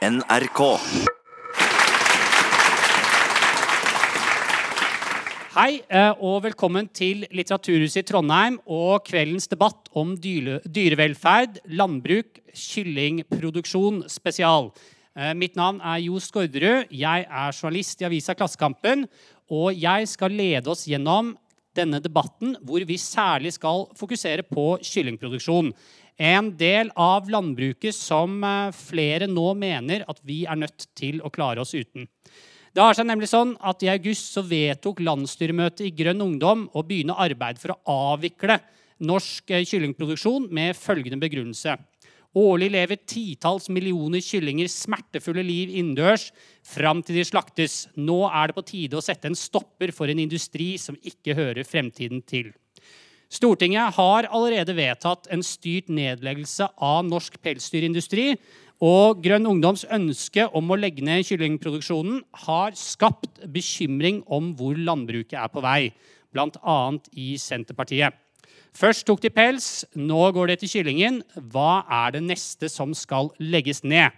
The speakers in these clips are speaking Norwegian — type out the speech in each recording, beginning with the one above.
NRK. Hei eh, og velkommen til Litteraturhuset i Trondheim og kveldens debatt om dyrevelferd, landbruk, kyllingproduksjon spesial. Eh, Mitt navn er Jo Skårderud. Jeg er journalist i avisa Klassekampen. Og jeg skal lede oss gjennom denne debatten hvor vi særlig skal fokusere på kyllingproduksjon. En del av landbruket som eh, flere nå mener at vi er nødt til å klare oss uten. Det har seg nemlig sånn at I august så vedtok landsstyremøtet i Grønn Ungdom å begynne arbeid for å avvikle norsk eh, kyllingproduksjon med følgende begrunnelse. Årlig lever titalls millioner kyllinger smertefulle liv innendørs fram til de slaktes. Nå er det på tide å sette en stopper for en industri som ikke hører fremtiden til. Stortinget har allerede vedtatt en styrt nedleggelse av norsk pelsdyrindustri. Og Grønn Ungdoms ønske om å legge ned kyllingproduksjonen har skapt bekymring om hvor landbruket er på vei, bl.a. i Senterpartiet. Først tok de pels, nå går det til kyllingen. Hva er det neste som skal legges ned?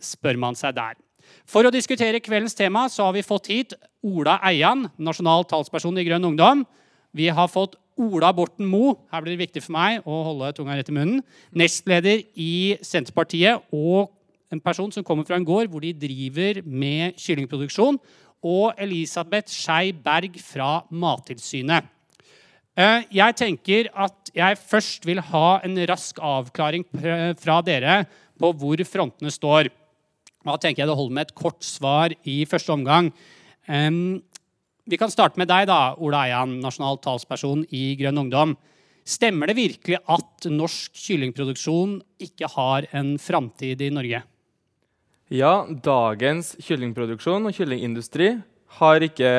spør man seg der. For å diskutere kveldens tema så har vi fått hit Ola Eian, nasjonal talsperson i Grønn Ungdom. Vi har fått Ola Borten Moe, her blir det viktig for meg å holde tunga rett i munnen, nestleder i Senterpartiet og en person som kommer fra en gård hvor de driver med kyllingproduksjon, og Elisabeth Skei Berg fra Mattilsynet. Eh, Jeg tenker at jeg først vil ha en rask avklaring fra dere på hvor frontene står. Da tenker jeg det holder med et kort svar i første omgang. Vi kan starte med deg, da, Ola Eian, nasjonal talsperson i Grønn Ungdom. Stemmer det virkelig at norsk kyllingproduksjon ikke har en framtid i Norge? Ja, dagens kyllingproduksjon og kyllingindustri ikke,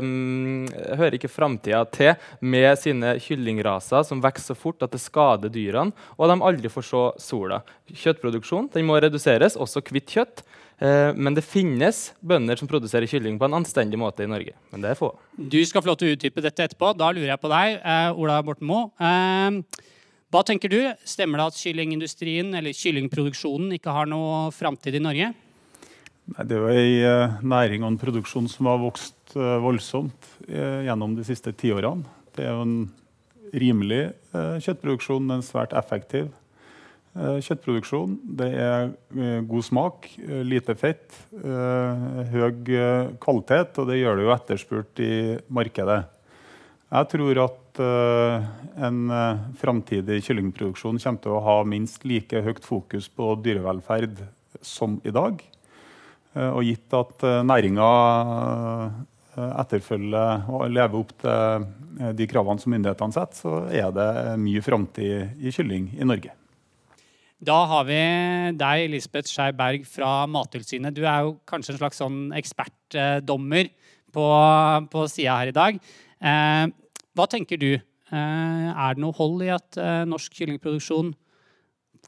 um, hører ikke framtida til med sine kyllingraser som vokser så fort at det skader dyrene, og de aldri får se sola. Kjøttproduksjon må reduseres, også hvitt kjøtt. Eh, men det finnes bønder som produserer kylling på en anstendig måte i Norge. Men det er få. Du skal få lov til å utdype dette etterpå. Da lurer jeg på deg, eh, Ola Borten Moe. Eh, hva tenker du? Stemmer det at kyllingindustrien eller kyllingproduksjonen ikke har noe framtid i Norge? Nei, Det er jo ei næring og en produksjon som har vokst voldsomt gjennom de siste tiårene. Det er jo en rimelig kjøttproduksjon, men svært effektiv kjøttproduksjon. Det er eh, god smak, eh, lite fett, eh, høy eh, kvalitet, og det gjør det jo etterspurt i markedet. Jeg tror at eh, en framtidig kyllingproduksjon kommer til å ha minst like høyt fokus på dyrevelferd som i dag. Eh, og gitt at næringa etterfølger og lever opp til eh, de kravene som myndighetene setter, så er det mye framtid i kylling i Norge. Da har vi deg, Elisabeth Skei Berg fra Mattilsynet. Du er jo kanskje en slags sånn ekspertdommer på, på sida her i dag. Eh, hva tenker du? Eh, er det noe hold i at eh, norsk kyllingproduksjon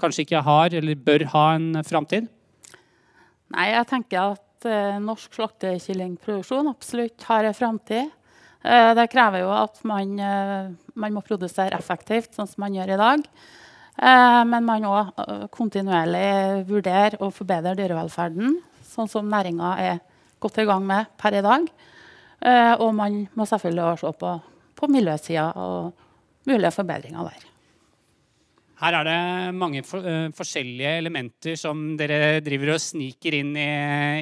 kanskje ikke har eller bør ha en framtid? Nei, jeg tenker at eh, norsk slaktekyllingproduksjon absolutt har en framtid. Eh, det krever jo at man, eh, man må produsere effektivt, sånn som man gjør i dag. Eh, men man må eh, kontinuerlig vurdere og forbedre dyrevelferden, sånn som næringa er godt i gang med per i dag. Eh, og man må selvfølgelig også se på, på miljøsida og mulige forbedringer der. Her er det mange for, uh, forskjellige elementer som dere driver og sniker inn i,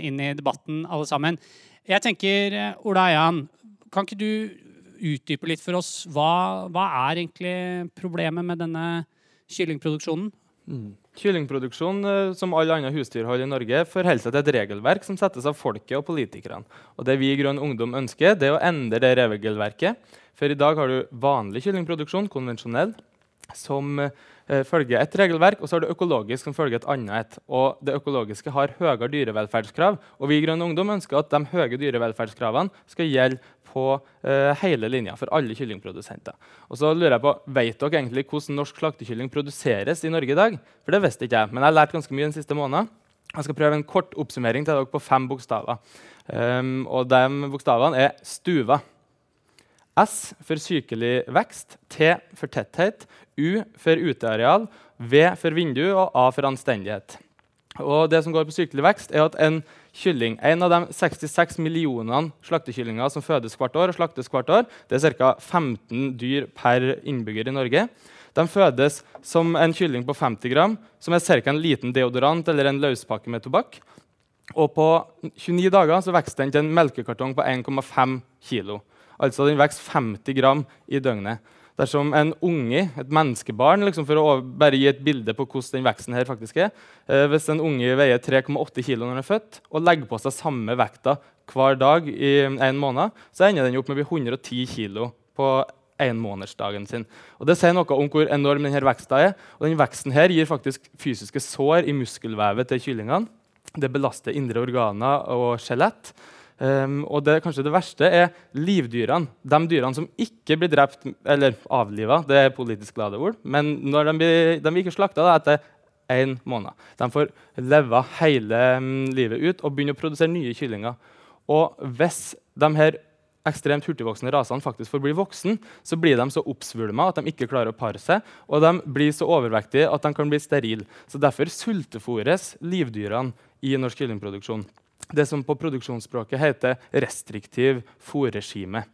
inn i debatten, alle sammen. Jeg tenker, Ola Eian, kan ikke du utdype litt for oss hva, hva er egentlig problemet med denne kyllingproduksjonen? Kyllingproduksjon, eh, som alle andre husdyrhold i Norge, forholder seg til et regelverk som settes av folket og politikerne. Og Det vi i Grønn Ungdom ønsker, det er å endre det regelverket. For i dag har du vanlig kyllingproduksjon, konvensjonell, som eh, følger et regelverk, og så har du økologisk som følger et annet et. Og det økologiske har høyere dyrevelferdskrav, og vi i Grønn Ungdom ønsker at de høye dyrevelferdskravene skal gjelde på eh, hele linja for alle kyllingprodusenter. Og så lurer jeg på, Vet dere egentlig hvordan norsk slaktekylling produseres i Norge i dag? For det visste ikke jeg, men jeg har lært ganske mye den siste måneden. Jeg skal prøve en kort oppsummering til dere på fem bokstaver. Um, og de bokstavene er stuva. S for sykelig vekst, T for tetthet, U for uteareal, V for vindu og A for anstendighet. Og det som går på sykelig vekst, er at en kylling, en av de 66 millionene slaktekyllinger som fødes hvert år, og slaktes hvert år, det er ca. 15 dyr per innbygger i Norge. De fødes som en kylling på 50 gram, som er ca. en liten deodorant eller en løspakke med tobakk. Og på 29 dager så vokser den til en melkekartong på 1,5 kg. Altså den vokser 50 gram i døgnet. Dersom en unge, et menneskebarn, liksom for å bare gi et bilde på hvordan den veksten her faktisk er eh, Hvis en unge veier 3,8 kg når den er født, og legger på seg samme vekta hver dag i en måned, så ender den opp med å bli 110 kg på enmånedsdagen sin. Og Det sier noe om hvor enorm denne veksten er. Og den veksten her gir faktisk fysiske sår i muskelvevet til kyllingene. Det belaster indre organer og skjelett. Um, og det, kanskje det verste er livdyrene. De dyrene som ikke blir drept eller avliva. Det er politisk lade ord. Men når de blir, de blir ikke slakta etter én måned. De får leve hele um, livet ut og begynne å produsere nye kyllinger. Og hvis de her ekstremt hurtigvoksende rasene faktisk får bli voksen, så blir de så oppsvulma at de ikke klarer å pare seg, og de blir så overvektige at de kan bli sterile. Så Derfor sultefòres livdyrene i norsk kyllingproduksjon det som på produksjonsspråket heter restriktiv fòrregime.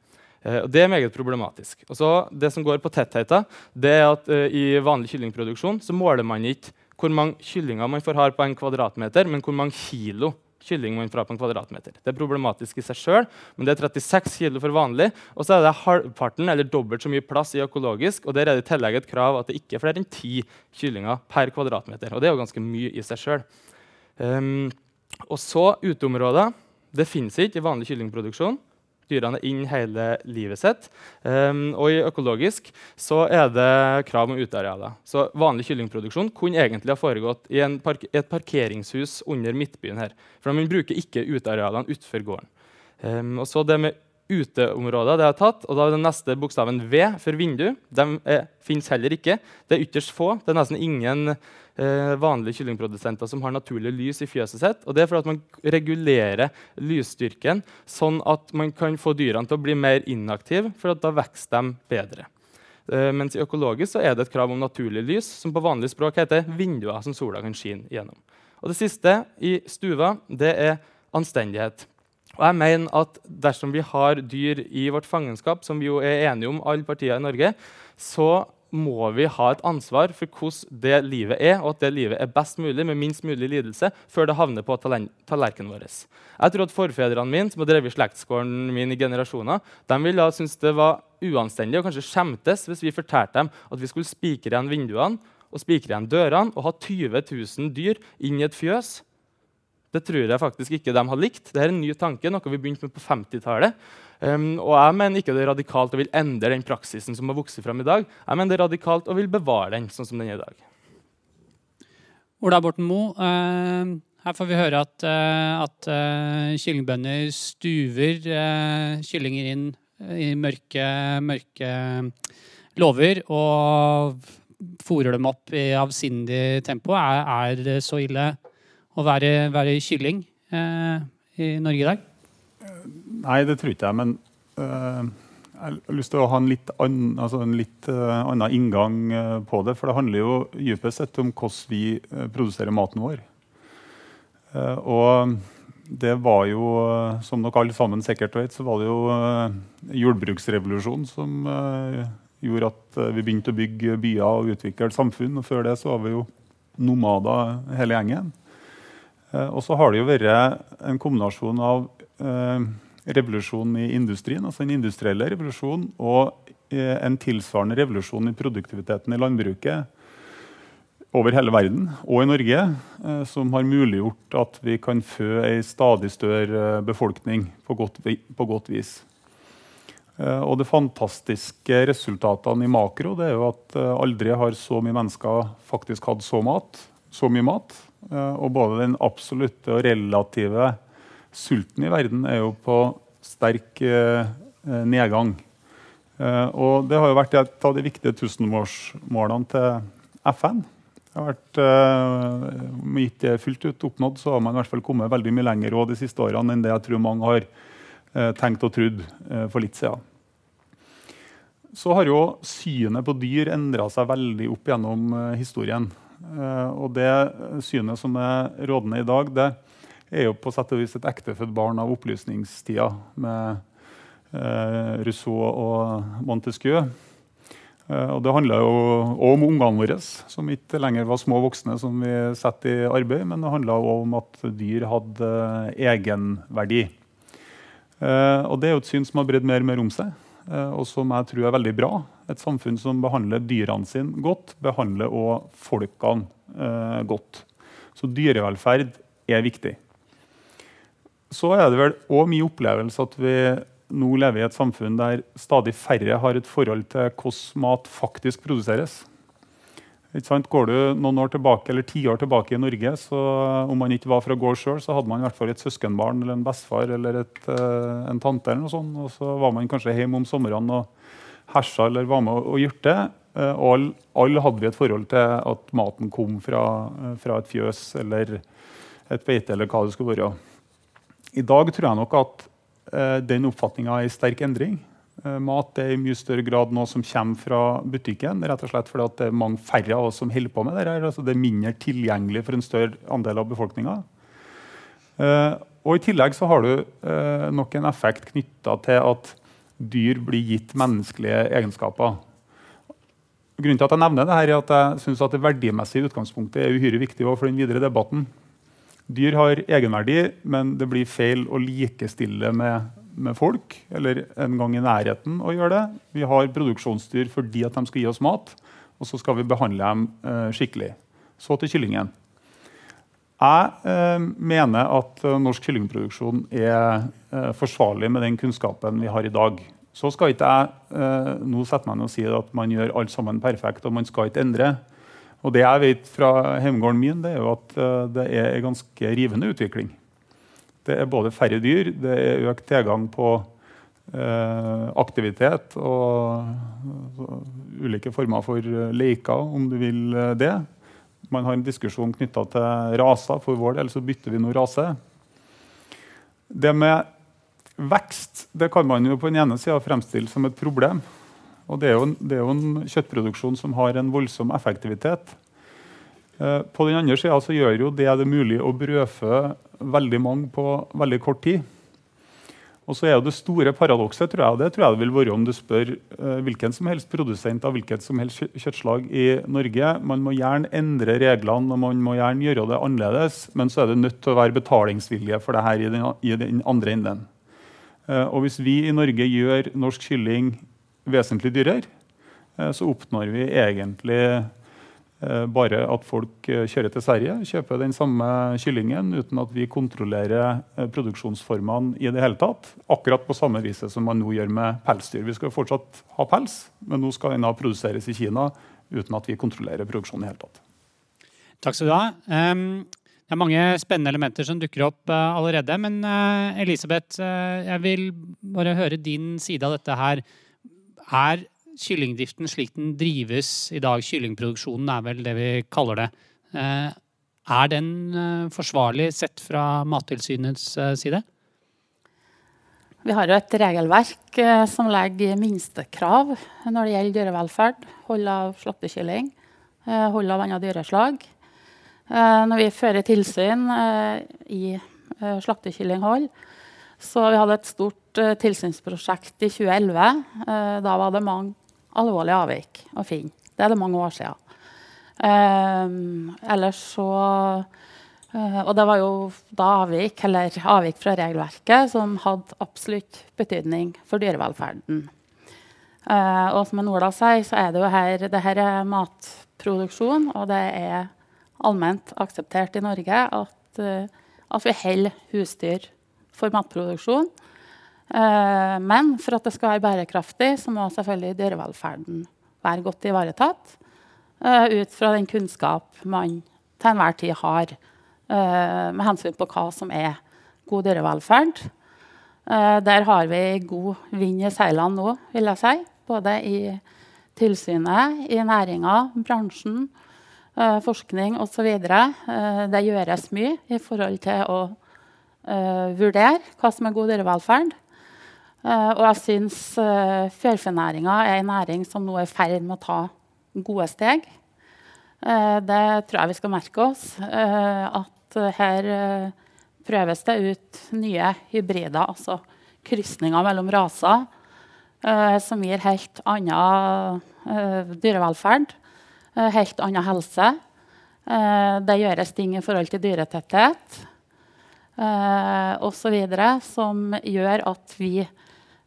Eh, det er meget problematisk. Og så det som går på tettheten, det er at uh, I vanlig kyllingproduksjon så måler man ikke hvor mange kyllinger man får ha på en kvadratmeter, men hvor mange kilo kylling man får på en kvadratmeter. Det er problematisk i seg sjøl, men det er 36 kilo for vanlig. Og så er det halvparten eller dobbelt så mye plass i økologisk, og der er det i tillegg et krav at det ikke er flere enn ti kyllinger per kvadratmeter. Og det er jo ganske mye i seg sjøl. Og så uteområder. Det fins ikke i vanlig kyllingproduksjon. Dyrene er inn hele livet sitt. Um, og i økologisk så er det krav om utearealer. Så vanlig kyllingproduksjon kunne egentlig ha foregått i park et parkeringshus under Midtbyen her. For man bruker ikke utearealene utenfor gården. Um, og så det med uteområder det er tatt, og da er den neste bokstaven V for vindu. De fins heller ikke. Det er ytterst få. Det er nesten ingen vanlige kyllingprodusenter som har naturlig lys i fjøset sitt. Og det er for at man regulerer lysstyrken sånn at man kan få dyrene til å bli mer inaktive, for da vokser de bedre. Eh, mens i økologisk så er det et krav om naturlig lys, som på vanlig språk heter vinduer som sola kan skinne gjennom. Og det siste i stua det er anstendighet. Og jeg mener at Dersom vi har dyr i vårt fangenskap, som vi jo er enige om alle partier i Norge, så må vi ha et ansvar for hvordan det livet er, og at det livet er best mulig med minst mulig lidelse før det havner på tallerkenen vår. Jeg tror at Forfedrene mine som har drevet slektsgården min i generasjoner, de ville ha syntes det var uanstendig og kanskje skjemtes hvis vi fortalte dem at vi skulle spikre igjen vinduene og spikre igjen dørene og ha 20 000 dyr inn i et fjøs. Det tror jeg faktisk ikke de har likt. Dette er en ny tanke, noe vi begynte med på 50-tallet. Um, og jeg mener ikke det er radikalt og vil endre den praksisen som har vokst fram i dag. Jeg mener det er radikalt og vil bevare den sånn som den er i dag. Ola Borten Moe, uh, her får vi høre at, uh, at uh, kyllingbønder stuver kyllinger inn i mørke, mørke låver og fòrer dem opp i avsindig tempo. Er, er det så ille å være, være kylling i Norge i dag? Nei, det tror ikke jeg. Men uh, jeg har lyst til å ha en litt, an, altså en litt uh, annen inngang uh, på det. For det handler jo dypest sett om hvordan vi produserer maten vår. og det var jo, som dere alle sammen sikkert vet, så var det jo jordbruksrevolusjonen som gjorde at vi begynte å bygge byer og utvikle samfunn. Og før det så var vi jo nomader hele gjengen. Og så har det jo vært en kombinasjon av revolusjonen i industrien, altså den industrielle revolusjonen, og eh, en tilsvarende revolusjon i produktiviteten i landbruket over hele verden, og i Norge, eh, som har muliggjort at vi kan fø ei stadig større befolkning på godt, på godt vis. Eh, og de fantastiske resultatene i makro det er jo at aldri har så mye mennesker faktisk hatt så, mat, så mye mat. Og både den absolutte og relative sulten i verden er jo på sterk eh, nedgang. Eh, og det har jo vært et av de viktige tusenårsmålene til FN. Det har vært, eh, ikke det fullt ut oppnådd, så har man i hvert fall kommet veldig mye lenger de siste årene enn det jeg tror mange har eh, tenkt og trodd eh, for litt siden. Så har jo synet på dyr endra seg veldig opp gjennom eh, historien. Eh, og det synet som er rådende i dag, det er jo på sett og vis et ektefødt barn av opplysningstida med eh, Rousseau og Montesquieu. Eh, og det handla jo òg om ungene våre, som ikke lenger var små voksne som vi setter i arbeid, men det handla òg om at dyr hadde egenverdi. Og det er jo et syn som har bredd mer og mer om seg, og som jeg tror er veldig bra. Et samfunn som behandler dyrene sine godt, behandler òg folkene eh, godt. Så dyrevelferd er viktig. Så er det vel òg min opplevelse at vi nå lever i et samfunn der stadig færre har et forhold til hvordan mat faktisk produseres. Går du noen år tilbake, eller ti år tilbake i Norge, så om man ikke var fra gård sjøl, så hadde man i hvert fall et søskenbarn eller en bestefar eller et, uh, en tante. eller noe sånt, Og så var man kanskje hjemme om somrene og hersa eller var med og gjørte. Uh, og alle all hadde vi et forhold til at maten kom fra, uh, fra et fjøs eller et beite eller hva det skulle være. I dag tror jeg nok at eh, den oppfatninga er i sterk endring. Eh, mat er i mye større grad noe som kommer fra butikken. rett og slett fordi det er mange færre av oss som holder på med det. Altså det er mindre tilgjengelig for en større andel av befolkninga. Eh, og I tillegg så har du nok en effekt knytta til at dyr blir gitt menneskelige egenskaper. Grunnen til at jeg nevner det her er at jeg synes at det verdimessige utgangspunktet er uhyre viktig for den videre debatten. Dyr har egenverdi, men det blir feil å likestille med, med, folk. Eller en gang i nærheten å gjøre det. Vi har produksjonsdyr fordi at de skal gi oss mat, og så skal vi behandle dem eh, skikkelig. Så til kyllingen. Jeg eh, mener at eh, norsk kyllingproduksjon er eh, forsvarlig med den kunnskapen vi har i dag. Så skal ikke jeg nå sette meg ned og si at man gjør alt sammen perfekt og man skal ikke endre. Og det jeg vet fra hjemgården min, det er jo at det er en ganske rivende utvikling. Det er både færre dyr, det er økt tilgang på aktivitet og ulike former for leker, om du vil det. Man har en diskusjon knytta til raser. For vår del så bytter vi nå rase. Det med vekst det kan man jo på den ene sida fremstille som et problem. Og det er, jo, det er, jo, en kjøttproduksjon som har en voldsom effektivitet. Eh, på den andre sida gjør jo det det mulig å brødfø veldig mange på veldig kort tid. Og så er jo Det store paradokset tror jeg, det tror jeg det vil være om du spør eh, hvilken som helst produsent av hvilket som helst kjøttslag i Norge. Man må gjerne endre reglene og man må gjerne gjøre det annerledes, men så er det nødt til å være betalingsvilje for det her i den, i den andre enden. Eh, og Hvis vi i Norge gjør norsk kylling vesentlig dyrere, eh, så oppnår vi egentlig bare at folk eh, kjører til Sverige, kjøper den samme kyllingen uten at vi kontrollerer produksjonsformene i det hele tatt. Akkurat på samme vis som man nå gjør med pelsdyr. Vi skal fortsatt ha pels, men nå skal den produseres i Kina uten at vi kontrollerer produksjonen i det hele tatt. Takk skal du ha. Det er mange spennende elementer som dukker opp allerede. Men Elisabeth, jeg vil bare høre din side av dette her er kyllingdriften slik den drives i dag, kyllingproduksjonen er vel det vi kaller det, eh, er den eh, forsvarlig sett fra Mattilsynets eh, side? Vi har jo et regelverk som legger minstekrav når det gjelder dyrevelferd. Hold av slaktekylling, hold av andre dyreslag. Når vi fører tilsyn i slaktekyllinghold, så vi hadde et stort tilsynsprosjekt i 2011. Uh, eh, da var det mange alvorlige avvik å finne. Det er det mange år siden. Um, ellers så Og det var jo da avvik, eller avvik fra regelverket som hadde absolutt betydning for dyrevelferden. og som Ola sier, så er det jo her det her er matproduksjon, og det er allment akseptert i Norge at, at vi holder husdyr for matproduksjon. Eh, men for at det skal være bærekraftig, så må selvfølgelig dyrevelferden være godt ivaretatt. Eh, ut fra den kunnskap man til enhver tid har eh, med hensyn på hva som er god dyrevelferd. Der har vi god vind i seilene nå, vil jeg si. Både i tilsynet, i næringa, bransjen, forskning osv. Det gjøres mye i forhold til å vurdere hva som er god dyrevelferd. Uh, og jeg syns uh, fjørfenæringa er en næring som nå er i ferd med å ta gode steg. Eh, det tror jeg vi skal merke oss. Eh, at her eh, prøves det ut nye hybrider, altså krysninger mellom raser, eh, som gir helt annen eh, dyrevelferd, eh, helt annen helse. det gjøres ting i forhold til dyretetthet eh, osv. som gjør at vi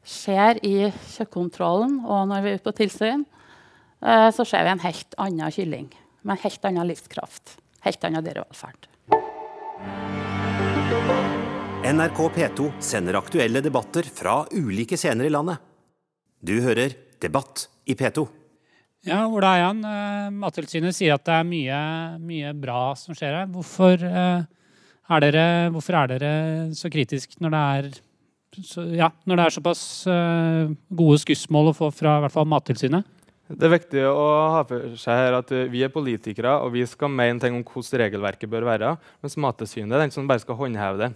ser i kjøttkontrollen og når vi er ute på tilsyn, eh, så ser vi en helt annen kylling med en helt annen livskraft. Helt annen dyrevelferd. NRK P2 sender aktuelle debatter fra ulike scener i landet. Du hører Debatt i P2. Ja, Ola Eian, eh, Mattilsynet sier at det er mye, mye bra som skjer her. Hvorfor, eh, er dere, hvorfor er dere så kritisk når det er, så, ja, når det er såpass uh, gode skussmål å få fra i hvert fall Mattilsynet? Det er viktig å ha for seg her at eh, vi er politikere og vi skal mene ting om hvordan regelverket bør være, mens Mattilsynet er den som bare skal håndheve det.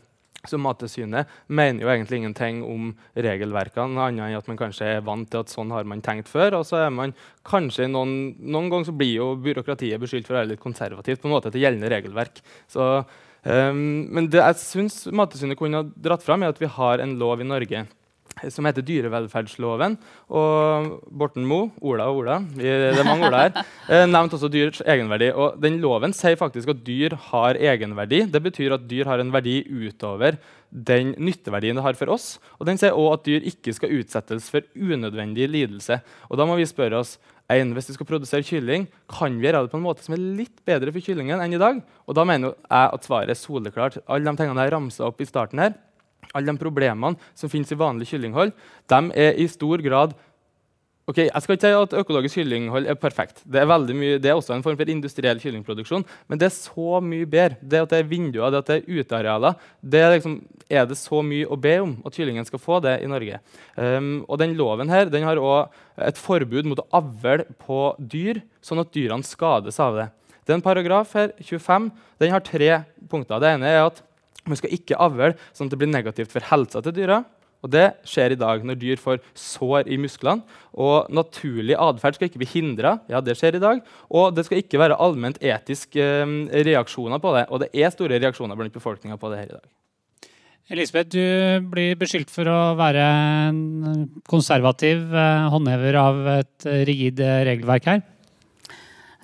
Så Mattilsynet mener jo egentlig ingenting om regelverkene, annet enn at man kanskje er vant til at sånn har man tenkt før. Og så er man kanskje noen, noen ganger så blir jo byråkratiet beskyldt for å være litt konservativt på en måte til gjeldende regelverk. Så, um, men det jeg syns Mattilsynet kunne ha dratt fram, er at vi har en lov i Norge som heter dyrevelferdsloven. Og Borten Moe, Ola og Ola, vi, det er mange Ola her, eh, nevnte også dyrs egenverdi. Og den Loven sier faktisk at dyr har egenverdi. Det betyr at dyr har en verdi utover den nytteverdien det har for oss. Og den sier også at dyr ikke skal utsettes for unødvendig lidelse. Og da må vi spørre oss en, hvis vi skal produsere kylling, kan vi gjøre det på en måte som er litt bedre for kyllingen enn i dag? Og da mener jeg at svaret er soleklart. Alle de tingene jeg ramsa opp i starten her, alle de problemene som finnes i vanlig kyllinghold, de er i stor grad Ok, Jeg skal ikke si at økologisk kyllinghold er perfekt. Det er, mye, det er også en form for industriell kyllingproduksjon. Men det er så mye bedre. Det at det er vinduer, det at det er utearealer, det er, liksom, er det så mye å be om at kyllingen skal få det i Norge. Um, og den loven her, den har òg et forbud mot å avle på dyr, sånn at dyrene skades av det. Det er en paragraf her, 25. Den har tre punkter. Det ene er at man skal ikke avle sånn at det blir negativt for helsa til dyra. Og Det skjer i dag når dyr får sår i musklene. Og Naturlig atferd skal ikke bli hindra. Ja, det skjer i dag. Og det skal ikke være allment etiske eh, reaksjoner på det. Og det er store reaksjoner blant befolkninga på det her i dag. Elisabeth, du blir beskyldt for å være en konservativ eh, håndhever av et rigid regelverk her.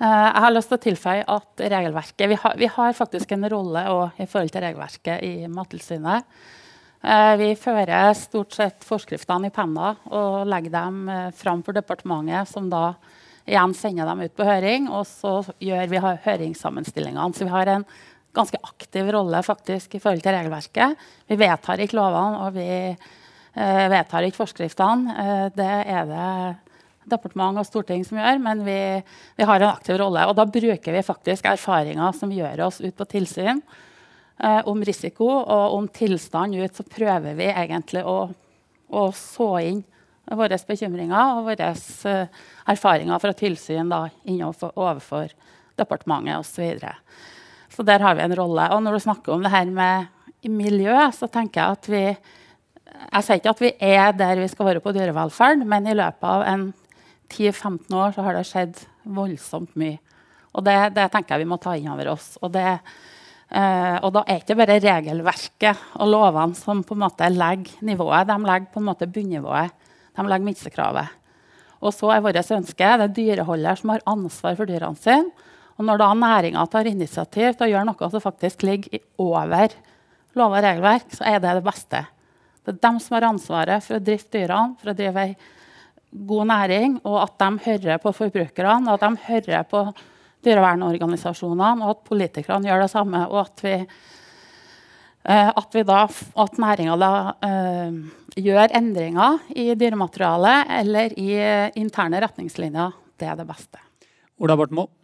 Eh, jeg har lyst til å tilføye at regelverket, vi har, vi har faktisk en rolle i forhold til regelverket i Mattilsynet. Eh, vi fører stort sett forskriftene i penna og legger dem eh, fram for departementet, som da igjen sender dem ut på høring. Og så gjør vi høringssammenstillingene. Så vi har en ganske aktiv rolle faktisk i forhold til regelverket. Vi vedtar ikke lovene, og vi vedtar ikke forskriftene. det er det departement og storting som gjør, men vi, vi, har en aktiv rolle. Og da bruker vi faktisk erfaringer som gjør oss ut på tilsyn eh, om risiko og om tilstand ut. Så prøver vi egentlig å, å så inn våre bekymringer og våre uh, erfaringer fra tilsyn da, innenfor, overfor departementet osv. Så, så der har vi en rolle. Og når du snakker om det her med miljø, så tenker jeg at vi jeg sier ikke at vi er der vi skal være på dyrevelferd, men i løpet av en 10-15 år så har det skjedd voldsomt mye. Og det, det, tenker jeg vi må ta inn over oss. Og, det, eh, og da er det ikke bare regelverket og lovene som på en måte legger nivået. De legger på en måte bunnivået. De legger minstekravet. Og så er vårt ønske det er dyreholder som har ansvar for dyrene sine. Og når da næringa tar initiativ til å gjøre noe som faktisk ligger over lov og regelverk, så er det det beste. Det er dem som har ansvaret for å drifte dyrene, for å drive ei god næring, og at de hører på forbrukerne, og at de hører på dyrevernorganisasjonene, og at politikerne gjør det samme. og at vi eh, at, vi da, at næringa da uh, gjør endringer i dyrematerialet eller i uh, interne retningslinjer. Det er det beste. Ola Borten.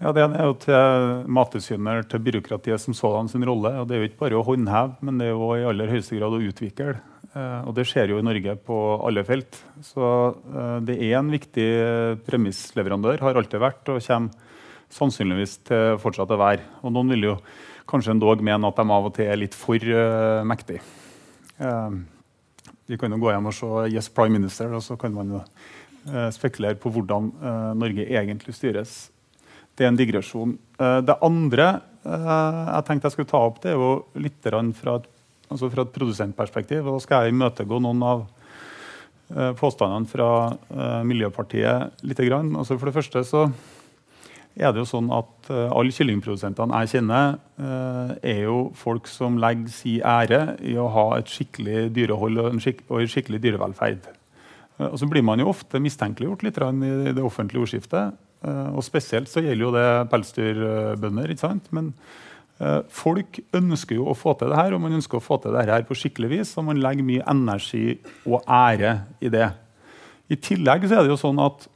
Ja, Det er jo til Mattilsynet til byråkratiet som sådan sin rolle. og Det er jo ikke bare å håndheve, men det er jo i aller høyeste grad å utvikle. Eh, og det skjer jo i Norge på alle felt. Så eh, det er en viktig premissleverandør, har alltid vært og kommer sannsynligvis til fortsatt å være. Og noen vil jo kanskje endog mene at de av og til er litt for uh, mektige. Vi kan jo gå hjem og se Yes Prime Minister, og så kan man jo spekulere på hvordan Norge egentlig styres. Det er en digresjon. Eh, det andre eh, jeg tenkte jeg skulle ta opp, det er jo litt fra et, altså fra et produsentperspektiv. og Da skal jeg imøtegå noen av eh, påstandene fra Miljøpartiet litt. Altså for det første så er det jo sånn at alle kyllingprodusentene jeg kjenner, er jo folk som legger sin ære i å ha et skikkelig dyrehold og en, skikkelig dyrevelferd. Og så blir man jo ofte mistenkeliggjort litt i det offentlige ordskiftet. Eh, og spesielt så gjelder jo det pelsdyrbønder. ikke sant? Men eh, folk ønsker jo å få til det her, og man ønsker å få til det her på skikkelig vis. Og man legger mye energi og ære i det. I tillegg så er det jo sånn at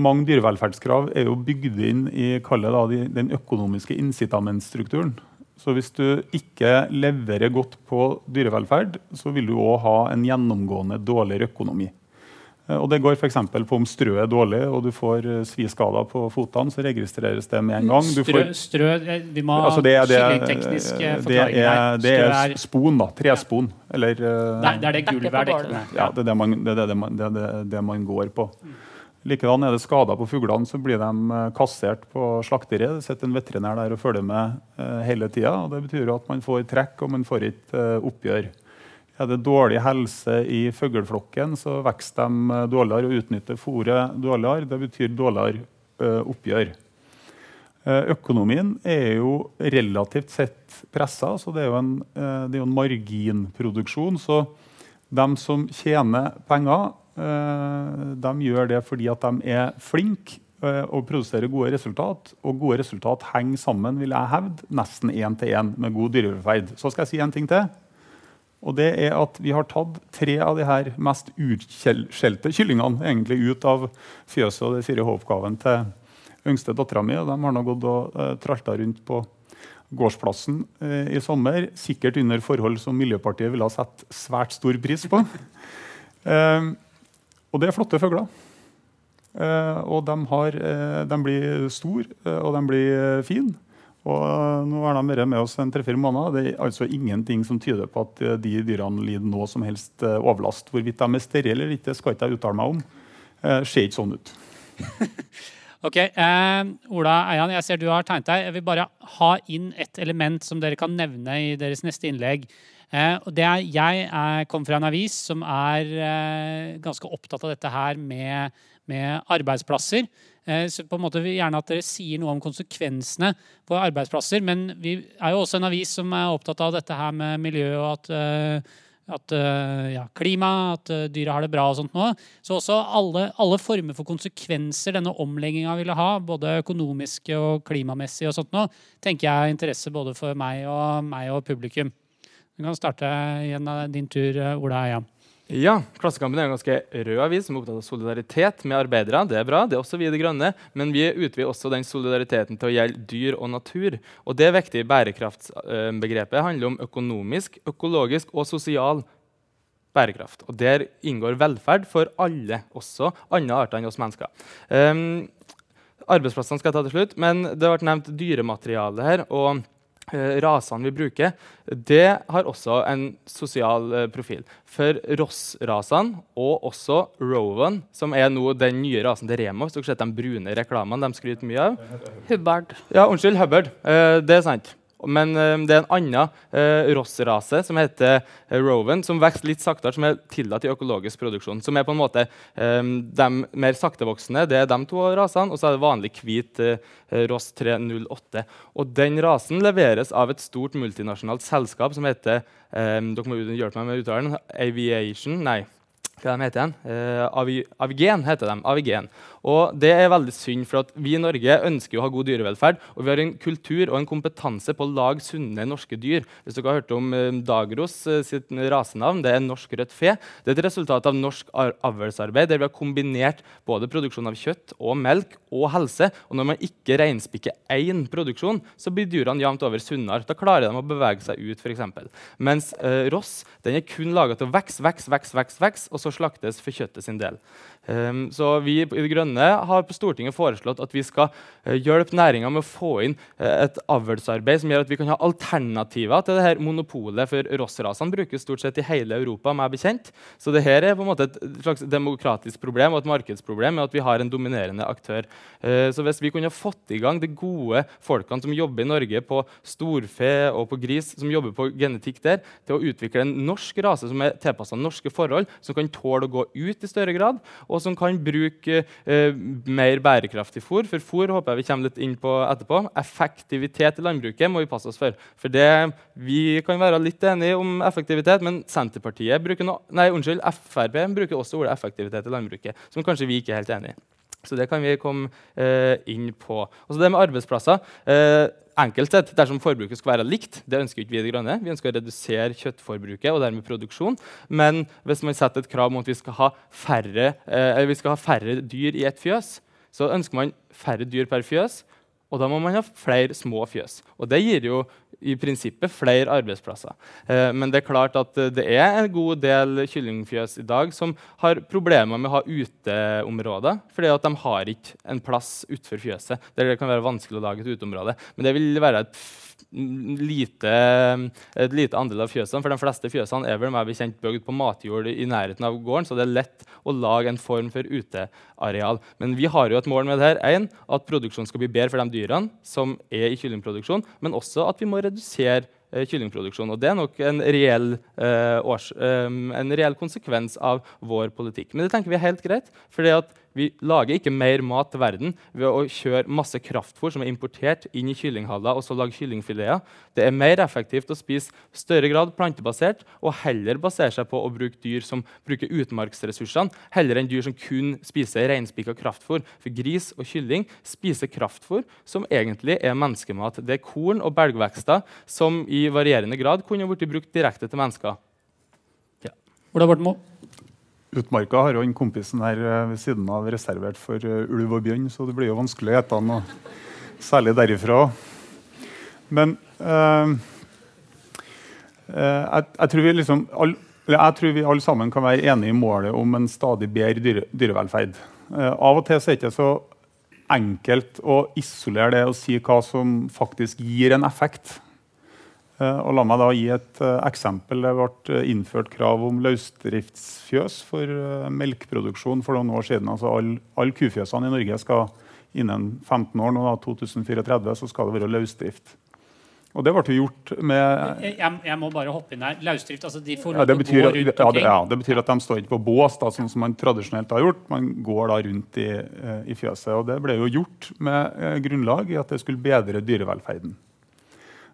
mange dyrevelferdskrav er jo bygd inn i det, den økonomiske incitamentstrukturen. Så hvis du ikke leverer godt på dyrevelferd, så vil du òg ha en gjennomgående dårligere økonomi. Eh, og det går f.eks. på om strøet er dårlig og du får eh, sviskader på fotene, så registreres det med en gang. Strø, strø, eh, vi må altså det, det, forklaringer her. Det er, det er spon, da. Trespon. Eller Nei, det er det gulvet er dekkende. Ja, det er det man, det, er det, man, det, er det man går på. Likedan er det skader på fuglene, så blir de kassert på slakteriet. Det sitter en veterinær der og følger med hele tida. Det betyr at man får trekk og man får ikke oppgjør. Er det dårlig helse i fugleflokken, så vokser de eh, dårligere og utnytter fôret dårligere. Det betyr dårligere uh, oppgjør. Uh, økonomien er jo relativt sett pressa, så det er jo en, er jo en marginproduksjon. Så de som tjener penger, de gjør det fordi at de er flinke og produserer gode resultat. Og gode resultat henger sammen vil jeg hevde, nesten én til én med god dyrevelferd. Så skal jeg si en ting til. Og det er at Vi har tatt tre av de her mest utskjelte kyllingene egentlig ut av fjøset og de fire hovedoppgaven til yngste dattera mi. De har nå gått og uh, tralta rundt på gårdsplassen uh, i sommer. Sikkert under forhold som Miljøpartiet ville ha satt svært stor pris på. Uh, og det er flotte fugler. Uh, og de, har, de blir store, og de blir fine. Og eh, nå har de vært med oss en tre-fire måneder. Det er altså ingenting som tyder på at eh, de dyrene lider noe som helst eh, overlast. Hvorvidt de er sterile eller ikke, skal ikke jeg uttale meg om. Det ser ikke sånn ut. ok, eh, Ola Eian, jeg ser du har tegnet deg. Jeg vil bare ha inn et element som dere kan nevne i deres neste innlegg. Eh, og det er, jeg er, kom fra en avis som er ganske opptatt av dette her med, med arbeidsplasser. Eh, så på en måte vil gjerne at dere sier noe om konsekvensene på arbeidsplasser. Men vi er jo også en avis som er opptatt av dette her med miljø og at, eh, at eh, ja, klima, at dyra har det bra og sånt nå. Så også alle, alle former for konsekvenser denne omlegginga ville ha, både økonomiske og klimamessige og sånt nå, tenker jeg er interesse både for meg og, meg og publikum. Du kan starte igjen din tur, Ola Eian. Ja, Klassekampen er en ganske rød avis som er opptatt av solidaritet med arbeidere. Det er bra, det er også vi i Det Grønne, men vi utvider også den solidariteten til å gjelde dyr og natur. Og det viktige bærekraftsbegrepet handler om økonomisk, økologisk og sosial bærekraft. Og Der inngår velferd for alle, også andre arter enn oss mennesker. Um, arbeidsplassene skal jeg ta til slutt, men det vært nevnt dyremateriale her. og rasene vi bruker, det har også en sosial eh, profil. For Ross-rasene og også Rowan, som er nå den nye rasen til Remo Hvis dere sett de brune reklamene de skryter mye av. Hubbard. Ja, unnskyld, Hubbard. Eh, det er sant. Men um, det er en annen uh, Ross-rase som heter uh, Rowan, som vokser litt saktere, som er tillatt i økologisk produksjon. Som er på en måte um, de mer saktevoksende. Det er de to rasene. Og så er det vanlig hvit uh, Ross 308. Og den rasen leveres av et stort multinasjonalt selskap som heter um, dere må hjelpe meg med uttalen, Aviation Nei, hva de heter de? Avigen heter de. Avigen. Og Det er veldig synd, for at vi i Norge ønsker å ha god dyrevelferd. Og vi har en kultur og en kompetanse på å lage sunne norske dyr. Hvis dere har hørt om eh, Dagros eh, sitt rasenavn, det er norsk rødt fe. Det er et resultat av norsk avlsarbeid der vi har kombinert både produksjon av kjøtt og melk og helse. Og når man ikke reinspikker én produksjon, så blir dyrene jevnt over sunnere. Da klarer de å bevege seg ut, f.eks. Mens eh, Ross den er kun laga til å vokse, vokse, vokse, vokse, og så slaktes for kjøttet sin del. Um, så Vi i Grønne har på Stortinget foreslått at vi skal uh, hjelpe næringa med å få inn uh, et avlsarbeid som gjør at vi kan ha alternativer til det her monopolet. For rossrasene brukes stort sett i hele Europa, meg bekjent. Så det her er på en måte et slags demokratisk problem og et markedsproblem med at vi har en dominerende aktør. Uh, så hvis vi kunne fått i gang de gode folkene som jobber i Norge på storfe og på gris, som jobber på genetikk der, til å utvikle en norsk rase som er tilpassa norske forhold, som kan tåle å gå ut i større grad, og som kan bruke eh, mer bærekraftig fôr. For fôr håper jeg vi kommer litt inn på etterpå. Effektivitet i landbruket må vi passe oss for. For det, Vi kan være litt enige om effektivitet, men Senterpartiet bruker no, nei, unnskyld, Frp bruker også ordet effektivitet i landbruket, som kanskje vi ikke er helt enig i. Så det kan vi komme eh, inn på. Og så det med arbeidsplasser. Eh, enkelt sett, Dersom forbruket skal være likt, det ønsker ikke vi i Det Grønne. Vi ønsker å redusere kjøttforbruket og dermed produksjon. Men hvis man setter et krav om at vi skal ha færre, eh, vi skal ha færre dyr i et fjøs, så ønsker man færre dyr per fjøs. Og da må man ha flere små fjøs. Og det gir jo i prinsippet flere arbeidsplasser. Eh, men det er klart at eh, det er en god del kyllingfjøs i dag som har problemer med å ha uteområder, fordi de har ikke en plass utenfor fjøset der det kan være vanskelig å lage et uteområde. Men det vil være et lite, et lite andel av fjøsene. For de fleste fjøsene er vel meg bekjent bygd på matjord i nærheten av gården, så det er lett å lage en form for uteareal. Men vi har jo et mål med det her. En, at produksjonen skal bli bedre for de dyrene som er i kyllingproduksjon, men også at vi må redusere eh, kyllingproduksjon. Og det er nok en reell, eh, års, eh, en reell, konsekvens av vår politikk. Men det tenker vi er helt greit. for vi lager ikke mer mat til verden ved å kjøre masse kraftfôr som er importert, inn i kyllinghaller og så lage kyllingfileter. Det er mer effektivt å spise større grad plantebasert og heller basere seg på å bruke dyr som bruker utmarksressursene, heller enn dyr som kun spiser reinspikka kraftfôr. For gris og kylling spiser kraftfôr som egentlig er menneskemat. Det er korn og belgvekster som i varierende grad kunne blitt brukt direkte til mennesker. Ja. Ola Borten Utmarka har jo den kompisen her eh, ved siden av reservert for uh, ulv og bjørn, så det blir jo vanskelig å ete han, særlig derifra. Men uh, uh, jeg, jeg, tror liksom all, jeg, tror vi alle sammen kan være enige i målet om en stadig bedre dyre, dyrevelferd. av og til er det ikke så enkelt å isolere det og si hva som faktisk gir en effekt. Eh, og la meg da gi et uh, eksempel. Det ble eh, innført krav om løsdriftsfjøs for melkeproduksjon for noen år siden. Altså Alle all kufjøsene i Norge skal innen 15 år, nå da, 2034, så skal det være løsdrift. Og det ble gjort med jeg, jeg, må bare hoppe inn her. Løsdrift, altså de får ja, det betyr, gå rundt omkring? Ja, det, betyr at de står ikke på bås, da, sånn som man tradisjonelt har gjort. Man går da rundt i, i fjøset. Og det ble jo gjort med grunnlag i at det skulle bedre dyrevelferden.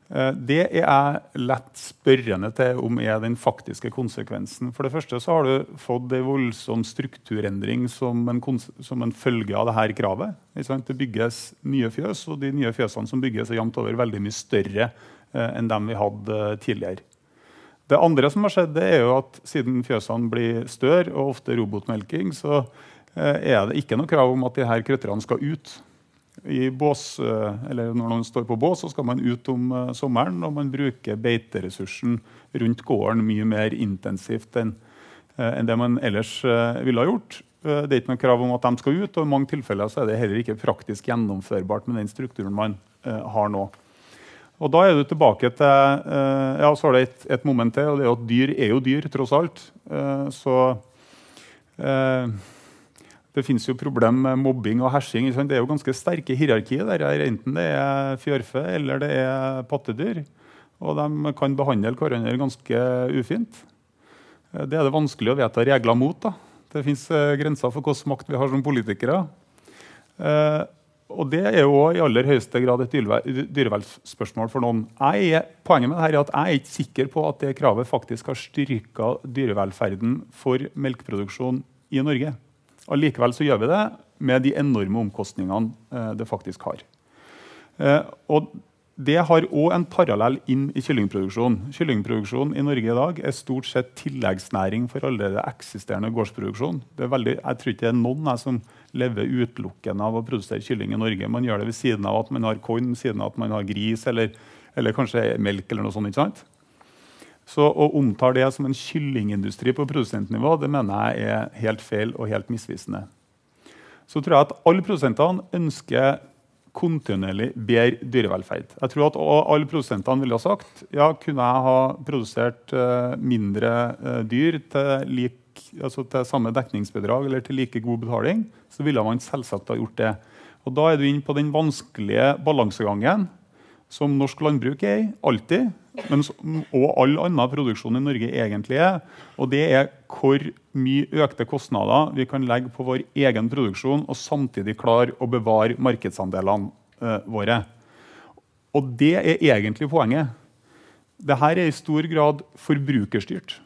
Eh, det er jeg lett spørrende til om er den faktiske konsekvensen. For det første så har du fått en voldsom strukturendring som en, som en følge av dette kravet. Det bygges nye fjøs, og de nye fjøsene som bygges, er jevnt over veldig mye større eh, enn dem vi hadde eh, tidligere. Det andre som har skjedd, det er jo at siden fjøsene blir større og ofte robotmelking, så er det ikke noe krav om at de her krøtterne skal ut bås, eh, når man står på bås, så skal man ut om uh, sommeren. Og man bruker beiteressursen rundt gården mye mer intensivt enn enn det man ellers ville ha gjort. det er ikke noe krav om at de skal ut, og i mange tilfeller er det heller ikke praktisk gjennomførbart med den strukturen man har nå. Og Da er du tilbake til ja, så har det et, et moment til, og det er at dyr er jo dyr, tross alt. så det finnes jo problem med mobbing og hersing. Det er jo ganske sterke hierarkier der. Enten det er fjørfe eller det er pattedyr. Og de kan behandle hverandre ganske ufint. Det er det vanskelig å vedta regler mot. Da. Det fins eh, grenser for hvilken makt vi har som politikere. Eh, og det er jo i aller høyeste grad et dyrevelferdsspørsmål for noen. Er, poenget med dette er at jeg er ikke sikker på at det kravet faktisk har styrka dyrevelferden for melkeproduksjon i Norge. Allikevel så gjør vi det med de enorme omkostningene eh, det faktisk har. Eh, og det har òg en parallell inn i kyllingproduksjon. Kyllingproduksjon i Norge i dag er stort sett tilleggsnæring for allerede eksisterende gårdsproduksjon. Veldig, jeg tror ikke det er noen som lever utelukkende av å produsere kylling i Norge. Man gjør det ved siden av at man har korn, siden av at man har gris eller, eller kanskje melk. eller noe sånt. ikke sant? Så å omtale det som en kyllingindustri på produsentnivå det mener jeg er helt feil og helt misvisende. Så tror jeg at alle produsentene ønsker kontinuerlig bedre dyrevelferd. Jeg tror at alle produsentene ville ha sagt ja, kunne jeg ha produsert uh, mindre uh, dyr til, lik, altså til, samme dekningsbedrag eller til like god betaling, så ville man selvsagt ha gjort det. Og Da er du inne på den vanskelige balansegangen som norsk landbruk er i, alltid, men og all annen produksjon i Norge egentlig er. Og det er hvor mye økte kostnader vi kan legge på vår egen produksjon og samtidig klare å bevare markedsandelene eh, våre. Og det er egentlig poenget. Dette er i stor grad forbrukerstyrt.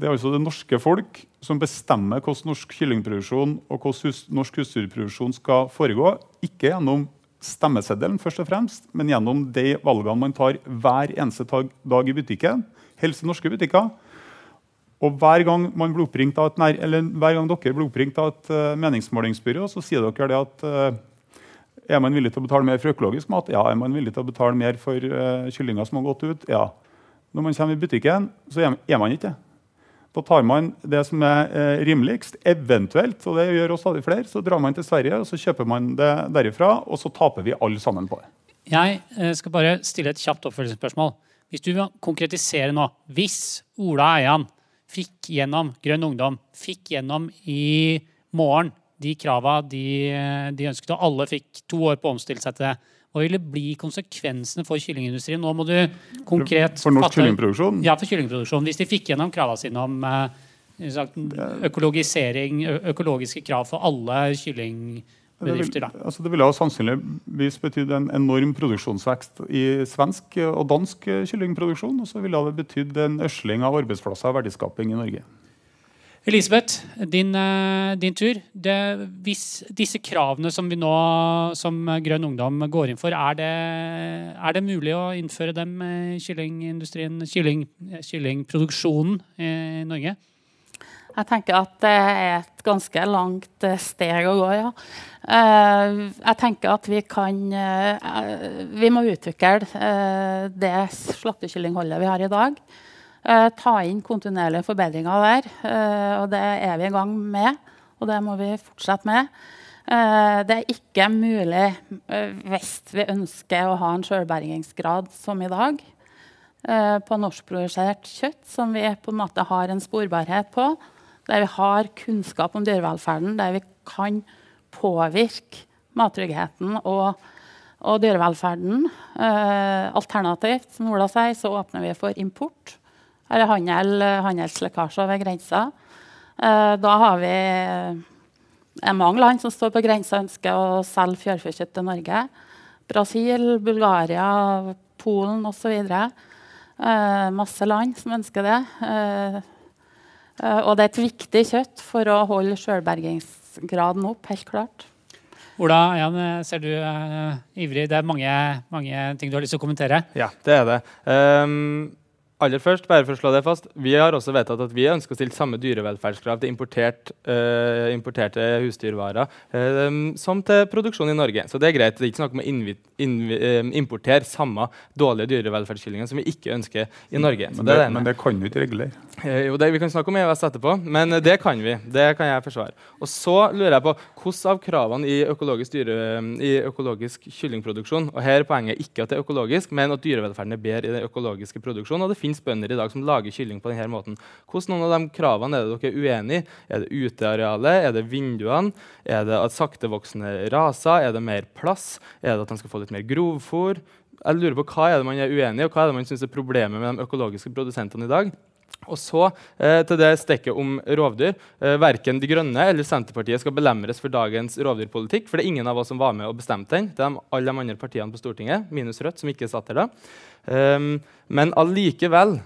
Det er altså det norske folk som bestemmer hvordan norsk kyllingproduksjon og hvordan norsk husdyrproduksjon skal foregå. Ikke gjennom stemmeseddelen, først og fremst, men gjennom de valgene man tar hver eneste dag i butikken, helst i norske butikker. Og hver gang, et, eller hver gang dere blir oppringt av et uh, meningsmålingsbyrå, så sier dere det at uh, er man villig til å betale mer for økologisk mat? Ja. Er man villig til å betale mer for uh, kyllinger som har gått ut? Ja. Når man kommer i butikken, så er man ikke det. Da tar man det som er eh, rimeligst, eventuelt, og det gjør oss stadig flere. Så drar man til Sverige og så kjøper man det derifra, og så taper vi alle sammen på det. Jeg eh, skal bare stille et kjapt oppfølgingsspørsmål. Hvis du vil konkretisere nå Hvis Ola Eian fikk gjennom Grønn Ungdom, fikk gjennom i morgen de krava de, de ønsket, og alle fikk to år på å omstille seg til det, hva ville bli konsekvensene for kyllingindustrien? Nå må du konkret For norsk kyllingproduksjon? Ja, for kyllingproduksjon. Hvis de fikk gjennom kravene sine om sagt, økologisering, økologiske krav for alle kyllingbedrifter. Det, vil, altså det ville sannsynligvis betydd en enorm produksjonsvekst i svensk og dansk kyllingproduksjon. Og så ville det betydd en øsling av arbeidsplasser og verdiskaping i Norge. Elisabeth, din, eh, din tur. Det, hvis disse kravene som vi nå som Grønn Ungdom går inn for, er det, er det mulig å innføre dem i kyllingindustrien, kylling, kyllingproduksjonen i Norge? Jeg tenker at det er et ganske langt eh, steg å gå, ja. Eh, jeg tenker at vi kan Vi må utvikle det slaktekyllingholdet vi har i dag. Uh, ta inn kontinuerlige forbedringer der. Uh, og det er vi i gang med, og det må vi fortsette med. Uh, det er ikke mulig hvis vi ønsker å ha en sjølbergingsgrad som i dag på norskprodusert kjøtt, som vi på en måte har en sporbarhet på, der vi har kunnskap om dyrevelferden, der vi kan påvirke mattryggheten og, og dyrevelferden. alternativt, som Ola sier, så åpner vi for import eller handel, handelslekkasjer ved grensa. Eh, da har vi er mange land som står på grensa og ønsker å selge fjørfekjøtt til Norge. Brasil, Bulgaria, Polen osv. Eh, masse land som ønsker det. Eh, eh, og det er et viktig kjøtt for å holde sjølbergingsgraden opp, helt klart. Ola, Jan, ser du uh, ivrig. Det er mange, mange, ting du har lyst til å kommentere? Ja, det er det. Um, aller først, bare for å slå det fast, Vi har også vedtatt at vi ønsker å stille samme dyrevelferdskrav til importert, uh, importerte husdyrvarer uh, som til produksjon i Norge. Så det er greit. Det er ikke snakk om å uh, importere samme dårlige dyrevelferdskyllinger som vi ikke ønsker i Norge. Men det, det, men det kan du ikke regulere. jo, det, Vi kan snakke om EØS etterpå, men det kan vi. Det kan jeg forsvare. Og så lurer jeg på hvordan av kravene i økologisk, dyre, i økologisk kyllingproduksjon og her er poenget ikke at det er økologisk, men at dyrevelferden er bedre i den økologiske produksjonen. og det finnes bønder i dag som lager kylling på denne måten. Hvordan noen av de kravene er det dere er uenig i? Er det utearealet? Er det vinduene? Er det at saktevoksende raser? Er det mer plass? Er det at de skal få litt mer grovfôr? Jeg lurer på Hva er det man er uenig i, og hva er det man synes er problemet med de økologiske produsentene i dag? Og så eh, til det stekket om rovdyr. Eh, verken De Grønne eller Senterpartiet skal belemres for dagens rovdyrpolitikk. For det er ingen av oss som var med og bestemte den. Det er alle de andre partiene på Stortinget, minus Rødt, som ikke satt her da. Um, men allikevel